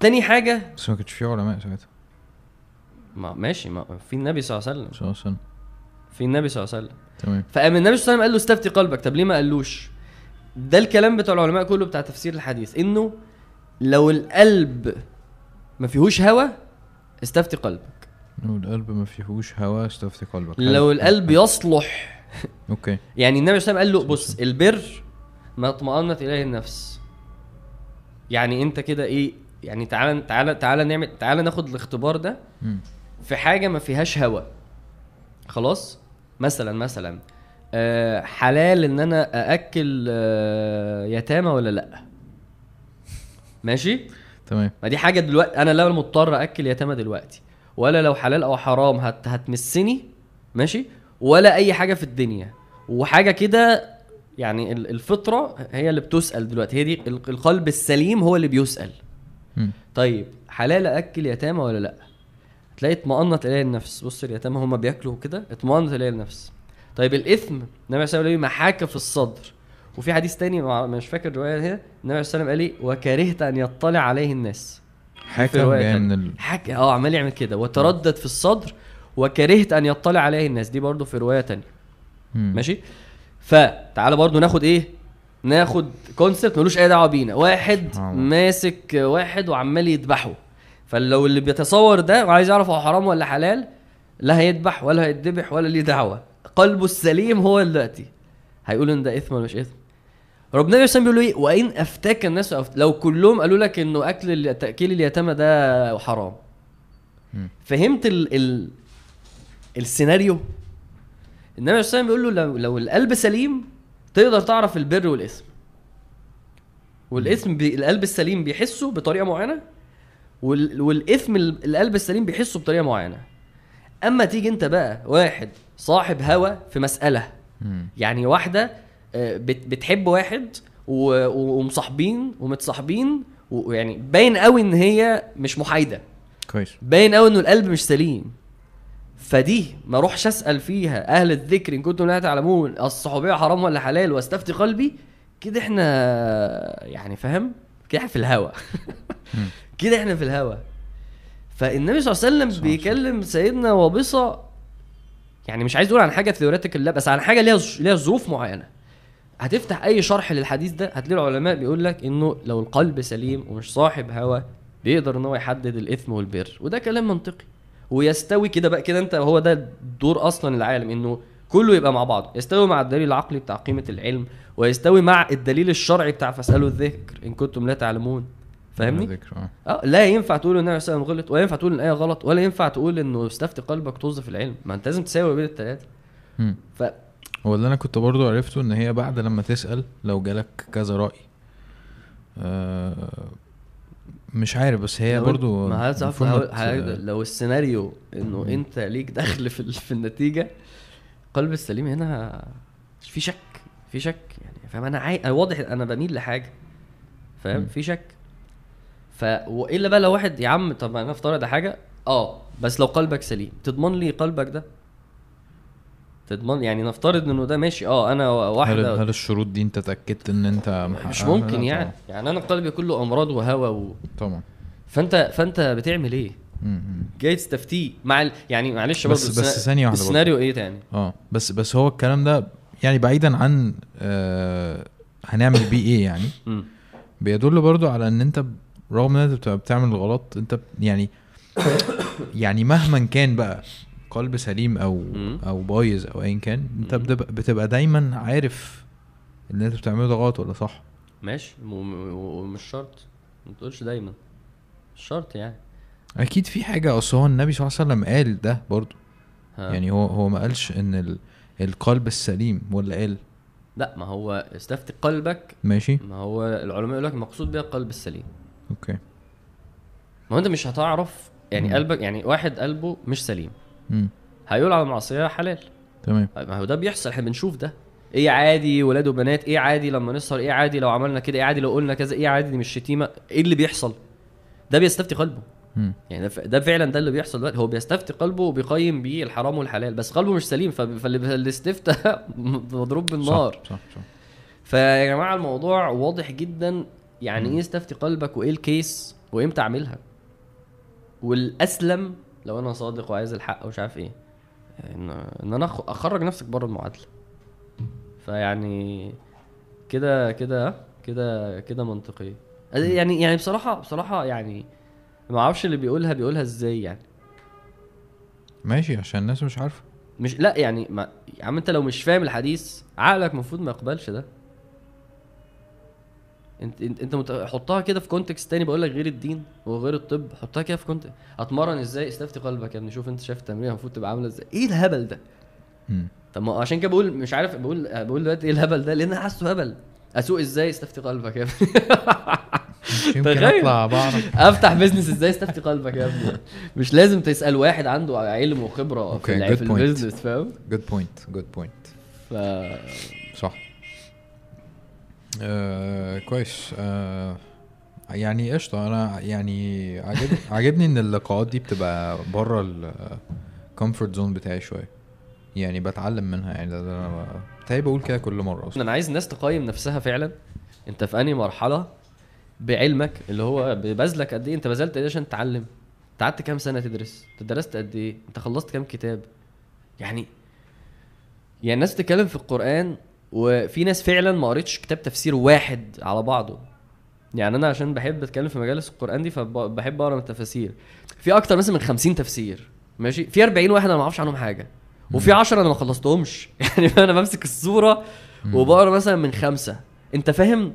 تاني حاجة؟ بس ما كانش في علماء ساعتها. ما ماشي ما في النبي صلى الله عليه وسلم. صلى الله عليه وسلم. في النبي صلى الله عليه وسلم. تمام. فقام النبي صلى الله عليه وسلم قال له استفتي قلبك. طب ليه ما قالوش؟ ده الكلام بتاع العلماء كله بتاع تفسير الحديث إنه لو القلب ما فيهوش هوى استفتي قلبك. لو القلب ما فيهوش هوا استفتي قلبك. لو القلب يصلح. أوكي. يعني النبي صلى الله عليه وسلم قال له بص البر ما اطمأنت إليه النفس. يعني انت كده إيه يعني تعالى تعالى تعالى نعمل تعالى ناخد الاختبار ده. في حاجة ما فيهاش هوا. خلاص؟ مثلا مثلا آه حلال إن أنا أأكل آه يتامى ولا لأ؟ ماشي؟ تمام. ما دي حاجة دلوقتي أنا لا مضطر أكل يتامى دلوقتي. ولا لو حلال أو حرام هت هتمسني ماشي؟ ولا أي حاجة في الدنيا. وحاجة كده يعني ال- الفطرة هي اللي بتسأل دلوقتي. هي دي ال- القلب السليم هو اللي بيسأل. مم. طيب حلال أكل يتامى ولا لأ؟ تلاقي اطمأنت اليه النفس. بص اليتامى هم بياكلوا كده اطمأنت اليه النفس. طيب الإثم النبي صلى الله عليه وسلم محاك في الصدر. وفي حديث تاني مش فاكر الروايه هنا النبي صلى الله عليه وسلم قال إيه وكرهت أن يطلع عليه الناس. تانية. من ال... حك آه عمال يعمل كده. وتردد في الصدر وكرهت أن يطلع عليه الناس. دي برضو في رواية تانية. ماشي؟ فتعالى برضو ناخد إيه؟ ناخد كونسبت ملوش أي دعوة بينا. واحد. ماسك واحد وعمال يذبحه. فلو اللي بيتصور ده وعايز يعرف هو حرام ولا حلال لا هيذبح ولا هيتذبح ولا ليه دعوة. قلبه السليم هو دلوقتي. هيقول إن ده إثم ولا مش إثم؟ ربنا عليه وسلم بيقول إيه؟ وإن أفتاك الناس أفت... لو كلهم قالوا لك إنه أكل تأكيل اليتامى ده حرام. فهمت ال... ال... السيناريو؟ النبي صلى الله عليه وسلم بيقول له لو, لو القلب سليم تقدر تعرف البر والإثم. والإثم بي... القلب السليم بيحسه بطريقة معينة وال... والإثم ال- القلب السليم بيحسه بطريقة معينة. أما تيجي أنت بقى واحد صاحب هوى في مسألة. يعني واحدة آه، بت- بتحب واحد و- ومصاحبين ومتصاحبين ويعني باين قوي إن هي مش محايدة. كويس. باين قوي إنه القلب مش سليم. فدي ما اروحش أسأل فيها أهل الذكر إن كنتم لا تعلمون الصحوبية حرام ولا حلال واستفتي قلبي؟ كده إحنا يعني فاهم؟ كده إحنا في الهوا. كده إحنا في الهوا. فالنبي صلى الله عليه وسلم. بيكلم سيدنا وابصة يعني مش عايز أقول عن حاجة theoretical لا بس عن حاجة ليها ليها ظروف معينة. هتفتح أي شرح للحديث ده هتلاقي العلماء بيقول لك إنه لو القلب سليم ومش صاحب هوى بيقدر إن هو يحدد الإثم والبر. وده كلام منطقي. ويستوي كده بقى كده انت هو ده دور أصلا العالم إنه كله يبقى مع بعض. يستوي مع الدليل العقلي بتاع قيمة العلم ويستوي مع الدليل الشرعي بتاع فاسألوا الذكر إن كنتم لا تعلمون. فاهمني؟ ذكر آه. لا ينفع تقول إن النبي صلى الله عليه وسلم غلط ولا ينفع تقول إن الآية غلط ولا ينفع تقول إنه استفتي قلبك طز في العلم. ما أنت لازم تساوي بين الثلاثه. ف هو اللي أنا كنت برضو عرفته إن هي بعد لما تسأل لو جالك كذا رأي. آه مش عارف بس هي برضو ما لو السيناريو إنه أنت ليك دخل في في النتيجة قلب السليم هنا في شك في شك يعني فاهم؟ أنا عاي... أنا واضح أنا بميل لحاجة فاهم. في شك. ف وإلا بقى لو واحد يا عم طب أنا أفترض حاجة آه بس لو قلبك سليم تضمن لي قلبك ده؟ تضمن يعني نفترض إنه ده ماشي آه أنا هل, واحدة هل الشروط دي أنت اتأكدت إن أنت مش؟ ممكن يعني يعني أنا قلبي كله أمراض وهوى و... طبعا فانت فأنت بتعمل إيه. جاي تستفتيه مع ال... يعني معلش بس- برضه بس ثانية واحدة برضه. السيناريو إيه تاني آه بس بس هو الكلام ده يعني بعيدا عن آه هنعمل بيه إيه يعني. بيدل برضو على إن أنت رغم إن أنت بتبقى بتعمل الغلط أنت يعني يعني مهما كان بقى قلب سليم أو مم. أو بايظ أو ايا كان أنت. بتبقى, دايما عارف إن أنت بتعمله ده غلط ولا صح. ماشي. م- م- ومش شرط. ما تقولش دايما. مش شرط يعني. أكيد في حاجة أصل هو النبي صلى الله عليه وسلم قال ده برضو. ها. يعني هو هو ما قالش إن ال القلب السليم ولا قال. لا ما هو استفتي قلبك. ماشي. ما هو العلماء يقول لك المقصود بيها القلب السليم. أوكي. ما هو أنت مش هتعرف يعني مم. قلبك يعني واحد قلبه مش سليم. هيقول على المعصيه حلال. تمام. ما هو ده بيحصل إحنا بنشوف ده. إيه عادي ولاد وبنات؟ إيه عادي لما نسهر؟ إيه عادي لو عملنا كده؟ إيه عادي لو قلنا كذا؟ إيه عادي؟ دي مش شتيمة. إيه اللي بيحصل؟ ده بيستفتي قلبه. مم. يعني ده, فعلا ده اللي بيحصل دلوقتي. هو بيستفتي قلبه وبيقيم بيه الحرام والحلال بس قلبه مش سليم فاللي فالاستفتاء مضروب بالنار. صح صح, صح. فيا جماعة الموضوع واضح جدا. يعني إيه استفتي قلبك وإيه الكيس وإمتى أعملها؟ والأسلم لو أنا صادق وعايز الحق ومش عارف إيه ان إن أنا أخرج نفسك بره المعادلة. فيعني كده كده كده كده منطقية. يعني يعني بصراحة بصراحة يعني ما أعرفش اللي بيقولها بيقولها إزاي يعني. ماشي عشان الناس مش عارفة. مش لا يعني ما يا عم أنت لو مش فاهم الحديث عقلك المفروض ما يقبلش ده. انت انت, مت... حطها كده في context تاني بقول لك غير الدين وغير الطب حطها كده في context اتمرن إزاي؟ استفتي قلبك يا ابني شوف انت شايف التمرين المفروض تبقى عاملة إزاي. إيه الهبل ده؟ مم. طب ما عشان كده بقول مش عارف بقول بقول دلوقتي إيه الهبل ده؟ لأن أنا حاسه هبل. أسوق إزاي؟ استفتي قلبك يا ابني. يمكن. أطلع بعرف. أفتح business إزاي؟ استفتي قلبك يا ابني. مش لازم تسأل واحد عنده علم وخبرة في, good في point. ال business فاهم؟ good point good point ف صح. آه كويس. آه يعني قشطة. أنا يعني عاجب عاجبني إن اللقاءات دي بتبقى بره ال comfort zone بتاعي شوية. يعني بتعلم منها. يعني ده, أنا بتهيألي بقول كده كل مرة أصلا. أنا عايز الناس تقيم نفسها فعلا. أنت في أنهي مرحلة بعلمك اللي هو ببذلك قد إيه؟ أنت بذلت قد إيه عشان تتعلم؟ أنت قعدت كام سنة تدرس؟ أنت درست قد إيه؟ أنت خلصت كام كتاب؟ يعني يعني الناس بتتكلم في القرآن وفي ناس فعلا ما قريتش كتاب تفسير واحد على بعضه. يعني أنا عشان بحب أتكلم في مجالس القرآن دي فبحب أقرأ التفاسير. في أكتر مثلا من 50 تفسير ماشي؟ في 40 واحد أنا ما أعرفش عنهم حاجة. وفي 10 أنا ما خلصتهمش. يعني أنا بمسك الصورة وبقرأ مثلا من خمسة. أنت فاهم؟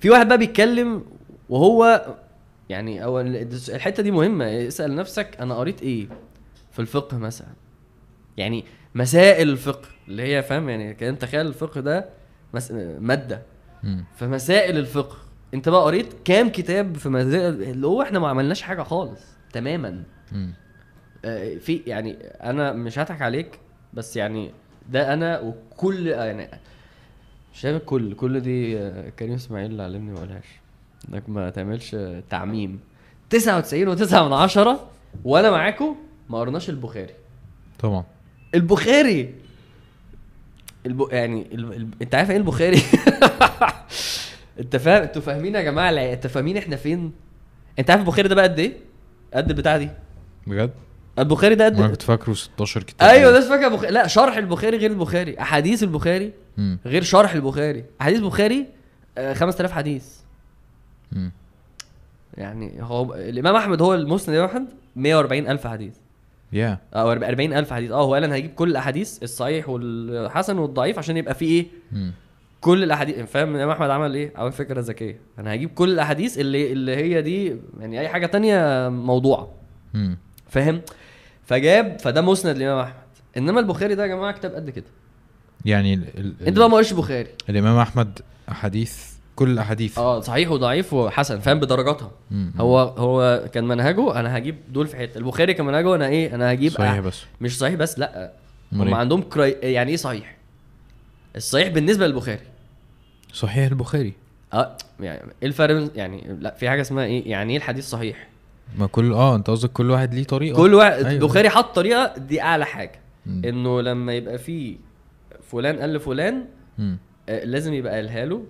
في واحد بقى بيتكلم وهو يعني أو ال- الحتة دي مهمة. اسأل نفسك أنا قريت إيه في الفقه مثلا؟ يعني مسائل الفقه اللي هي فاهم يعني كأن تخيل الفقه ده مس... مادة. مم. فمسائل الفقه انت بقى قريت كام كتاب في مسائل اللي هو إحنا ما عملناش حاجة خالص تماما. مم. آه، في يعني أنا مش هضحك عليك بس يعني ده أنا وكل يعني شايف الكل كل دي آه، كريم إسماعيل اللي علمني ما قالهاش. إنك ما تعملش آه، تعميم 99 و9 من عشرة وأنا معاكم ما قرناش البخاري. طبعا. البخاري. الب... يعني ال... ال... انت عارف إيه البخاري؟ انت فاهم أنتوا فاهمين يا جماعة الع- انت فاهمين إحنا فين؟ انت عارف البخاري ده بقى قد إيه؟ قد البتاع دي. بجد؟ البخاري ده أنا قد كنت فاكره 16 كتاب. أيوه ده فاكر بخاري لا شرح البخاري غير البخاري. أحاديث البخاري مم. غير شرح البخاري. أحاديث البخاري آه، 5000 حديث. مم. يعني هو الإمام أحمد هو المسند الامام أحمد 140 ألف حديث. يا أو 40 ألف حديث. آه هو قال أنا هجيب كل الأحاديث الصحيح والحسن والضعيف عشان يبقى فيه إيه؟ مم. كل الأحاديث. فاهم الامام أحمد عمل إيه؟ عمل فكرة ذكية. أنا هجيب كل الأحاديث اللي اللي هي دي يعني أي حاجة تانية موضوعه. فاهم؟ فجاب فده مسند الامام أحمد. إنما البخاري ده يا جماعة كتاب قد كده. يعني ال... ال... أنت بقى ما قريتش البخاري الإمام أحمد احاديث كل الأحاديث. آه صحيح وضعيف وحسن فاهم بدرجاتها. هو هو كان منهجه أنا هجيب دول في حتة. البخاري كان منهجه أنا إيه أنا هجيب صحيح بس. مش صحيح بس لأ. هم إيه؟ عندهم كراي... يعني إيه صحيح؟ الصحيح بالنسبة للبخاري. صحيح البخاري. آه يعني إيه الفرق يعني لأ في حاجة اسمها إيه يعني إيه الحديث صحيح؟ ما كل آه أنت قصدك كل واحد ليه طريقة. كل واحد أيوة. البخاري حط طريقة دي أعلى حاجة. مم. إنه لما يبقى في فلان قال لفلان. آه، لازم يبقى قالها له.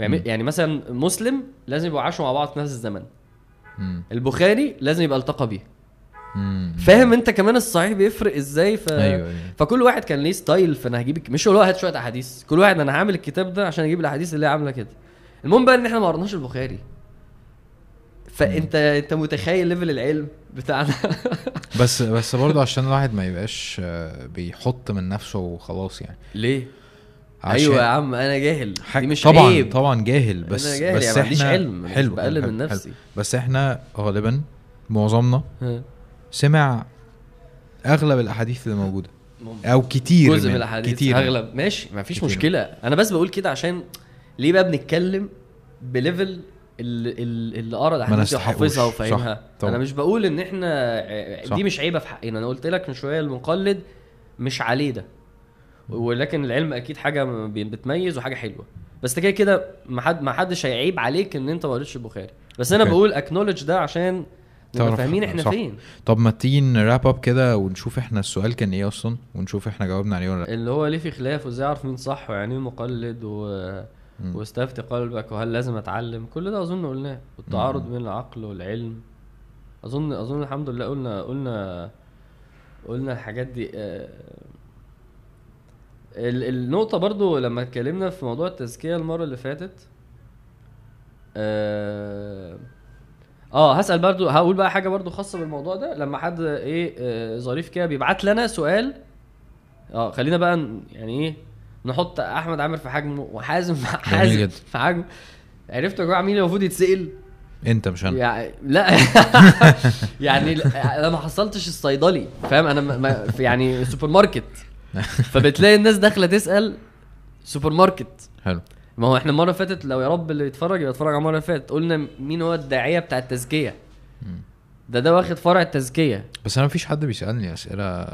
يعني, يعني مثلا مسلم لازم يبقوا عاشوا مع بعض في نفس الزمن. مم. البخاري لازم يبقى التقى بيه. مم. فاهم انت كمان الصحيح بيفرق إزاي ف... أيوه أيوه. فكل واحد كان ليه style فانا هجيب مش هو هات شوية أحاديث كل واحد أنا هعمل الكتاب ده عشان أجيب الأحاديث اللي هي عاملة كده. المهم بقى إن إحنا ما قرناش البخاري. فأنت أنت متخيل level العلم بتاعنا؟ بس بس برضه عشان الواحد ما يبقاش آه، بيحط من نفسه وخلاص يعني. ليه؟ عشان أيوه يا عم أنا جاهل ح- دي مش طبعا عيب طبعا جاهل بس أنا جاهل بس يعني إحنا علم، حلو بقلل حلو- من حلو. نفسي. بس إحنا غالبا معظمنا ها. سمع أغلب الأحاديث اللي موجودة أو كتير جزء من الأحاديث كتير أغلب ماشي ما فيش كتير. مشكلة أنا بس بقول كده عشان ليه بقى بنتكلم بليفل اللي, اللي قرا الأحاديث دي. وحافظها وفاهمها. أنا مش بقول إن إحنا ع- صح. دي مش عيبة في حقنا أنا قلت لك من شوية المقلد مش عليه ده ولكن العلم أكيد حاجة بتميز وحاجة حلوة. بس كده كده ما حد ما حدش هيعيب عليك إن أنت ما قريتش البخاري. بس أنا. بقول اكنولج ده عشان نبقى فاهمين إحنا صح. فين. طب ما تيجي نراب اب كده ونشوف إحنا السؤال كان إيه أصلا؟ ونشوف إحنا جاوبنا عليه ولا لأ. اللي هو ليه في خلاف وإزاي أعرف مين صح ويعني إيه مقلد و... واستفتي قلبك وهل لازم أتعلم. كل ده أظن قلناه. والتعارض. بين العقل والعلم. اظن أظن الحمد لله قلنا قلنا قلنا الحاجات دي آه، النقطة برضو لما اتكلمنا في موضوع التزكية المرة اللي فاتت آه آه هسأل برضو هقول بقى حاجة برضو خاصة بالموضوع ده. لما حد إيه آه، ظريف كده بيبعت لنا سؤال آه خلينا بقى يعني إيه نحط أحمد عامر في حجمه وحازم حازم. في حجمه. عرفتوا يا جماعة مين المفروض يتسأل؟ أنت مش أنا. يعني لا. يعني أنا ما حصلتش الصيدلي فاهم؟ أنا ما- يعني سوبر ماركت. فبتلاقي الناس داخلة تسأل سوبر ماركت. حلو. ما هو إحنا المرة اللي فاتت لو يا رب اللي يتفرج يبقى يتفرج على المرة اللي فاتت. قلنا مين هو الداعية بتاع التزكية. ده ده واخد فرع التزكية. بس أنا مفيش حد بيسألني أسئلة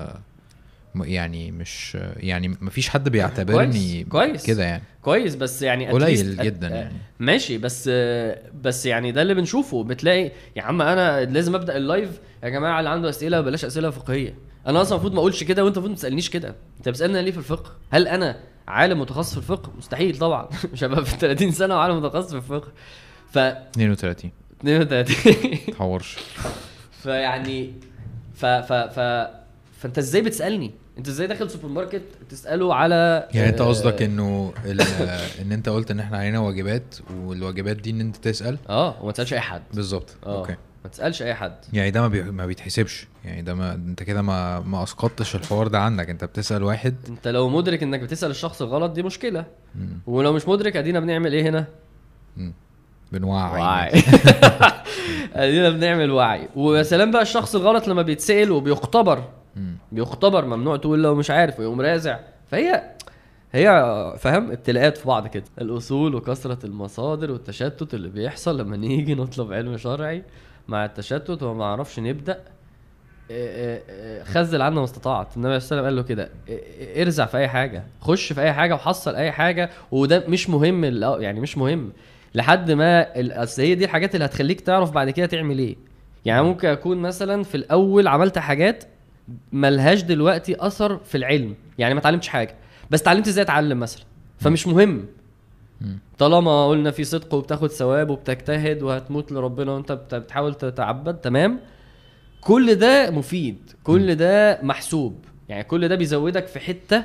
يعني مش يعني مفيش حد بيعتبرني كويس،. كده يعني. كويس بس يعني قليل جدا at- يعني. ماشي بس بس يعني ده اللي بنشوفه. بتلاقي يا عم أنا لازم أبدأ ال live يا جماعة اللي عنده أسئلة بلاش أسئلة فقهية. أنا أصلا المفروض ما أقولش كده وأنت المفروض ما تسألنيش كده. أنت بتسألني ليه في الفقه؟ هل أنا عالم متخصص في الفقه؟ مستحيل طبعا. مش هبقى في 30 سنة وعالم متخصص في الفقه. ف 32 32 تحورش. فيعني ف ف ف فأنت إزاي بتسألني؟ أنت إزاي داخل سوبر ماركت تسأله على يعني أنت آه، قصدك إنه إن أنت قلت إن إحنا علينا واجبات والواجبات دي إن أنت تسأل؟ آه وما تسألش أي حد. بالظبط. آه. okay. ما تسألش أي حد. يعني ده ما, بي... ما بيتحسبش. يعني ده ما انت كده ما ما أسقطتش الحوار ده عنك. انت بتسأل واحد. انت لو مدرك انك بتسأل الشخص الغلط دي مشكلة. مم. ولو مش مدرك أدينا بنعمل إيه هنا؟ مم. بنوعي. وعي. أدينا بنعمل وعي. ويا سلام بقى الشخص الغلط لما بيتسأل وبيختبر. مم. بيختبر ممنوع تقول لو مش عارف ويقوم رازع. فهي هي فاهم؟ ابتلاءات في بعض كده. الأصول وكثرة المصادر والتشتت اللي بيحصل لما نيجي نطلب علم شرعي. مع التشتت وما نعرفش نبدأ. آه، آه، آه، خذل عنا ما استطعت النبي صلى الله عليه وسلم قال له كده ارزع في أي حاجة خش في أي حاجة وحصل أي حاجة وده مش مهم يعني مش مهم لحد ما أصل هي دي الحاجات اللي هتخليك تعرف بعد كده تعمل إيه. يعني ممكن أكون مثلا في الأول عملت حاجات ملهاش دلوقتي أثر في العلم. يعني ما اتعلمتش حاجة بس اتعلمت إزاي أتعلم مثلا. فمش مهم. طالما قلنا في صدق وبتاخد ثواب وبتجتهد وهتموت لربنا وانت بت- بتحاول تتعبد تمام؟ كل ده مفيد كل ده محسوب. يعني كل ده بيزودك في حتة.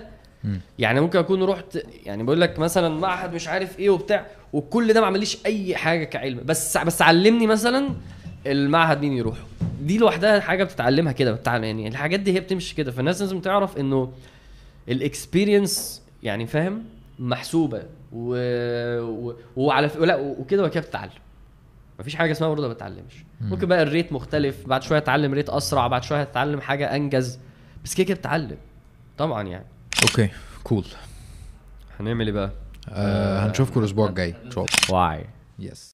يعني ممكن أكون رحت يعني بقول لك مثلا معهد مش عارف إيه وبتاع وكل ده ما عمليش أي حاجة كعلم. بس بس علمني مثلا المعهد مين يروح دي لوحدها حاجة بتتعلمها كده بتتعلم يعني الحاجات دي هي بتمشي كده. فالناس لازم تعرف إنه ال experience يعني فاهم؟ محسوبة. و... و... وعلى ف... لا وكده وكده بتتعلم. مفيش حاجة اسمها برضه ما بتتعلمش. ممكن بقى ال rate مختلف بعد شوية اتعلم rate أسرع بعد شوية اتعلم حاجة أنجز. بس كده كده بتتعلم. طبعا يعني. okay cool هنعمل إيه بقى؟ آه هنشوفكم الأسبوع الجاي. إن شاء الله. وعي yes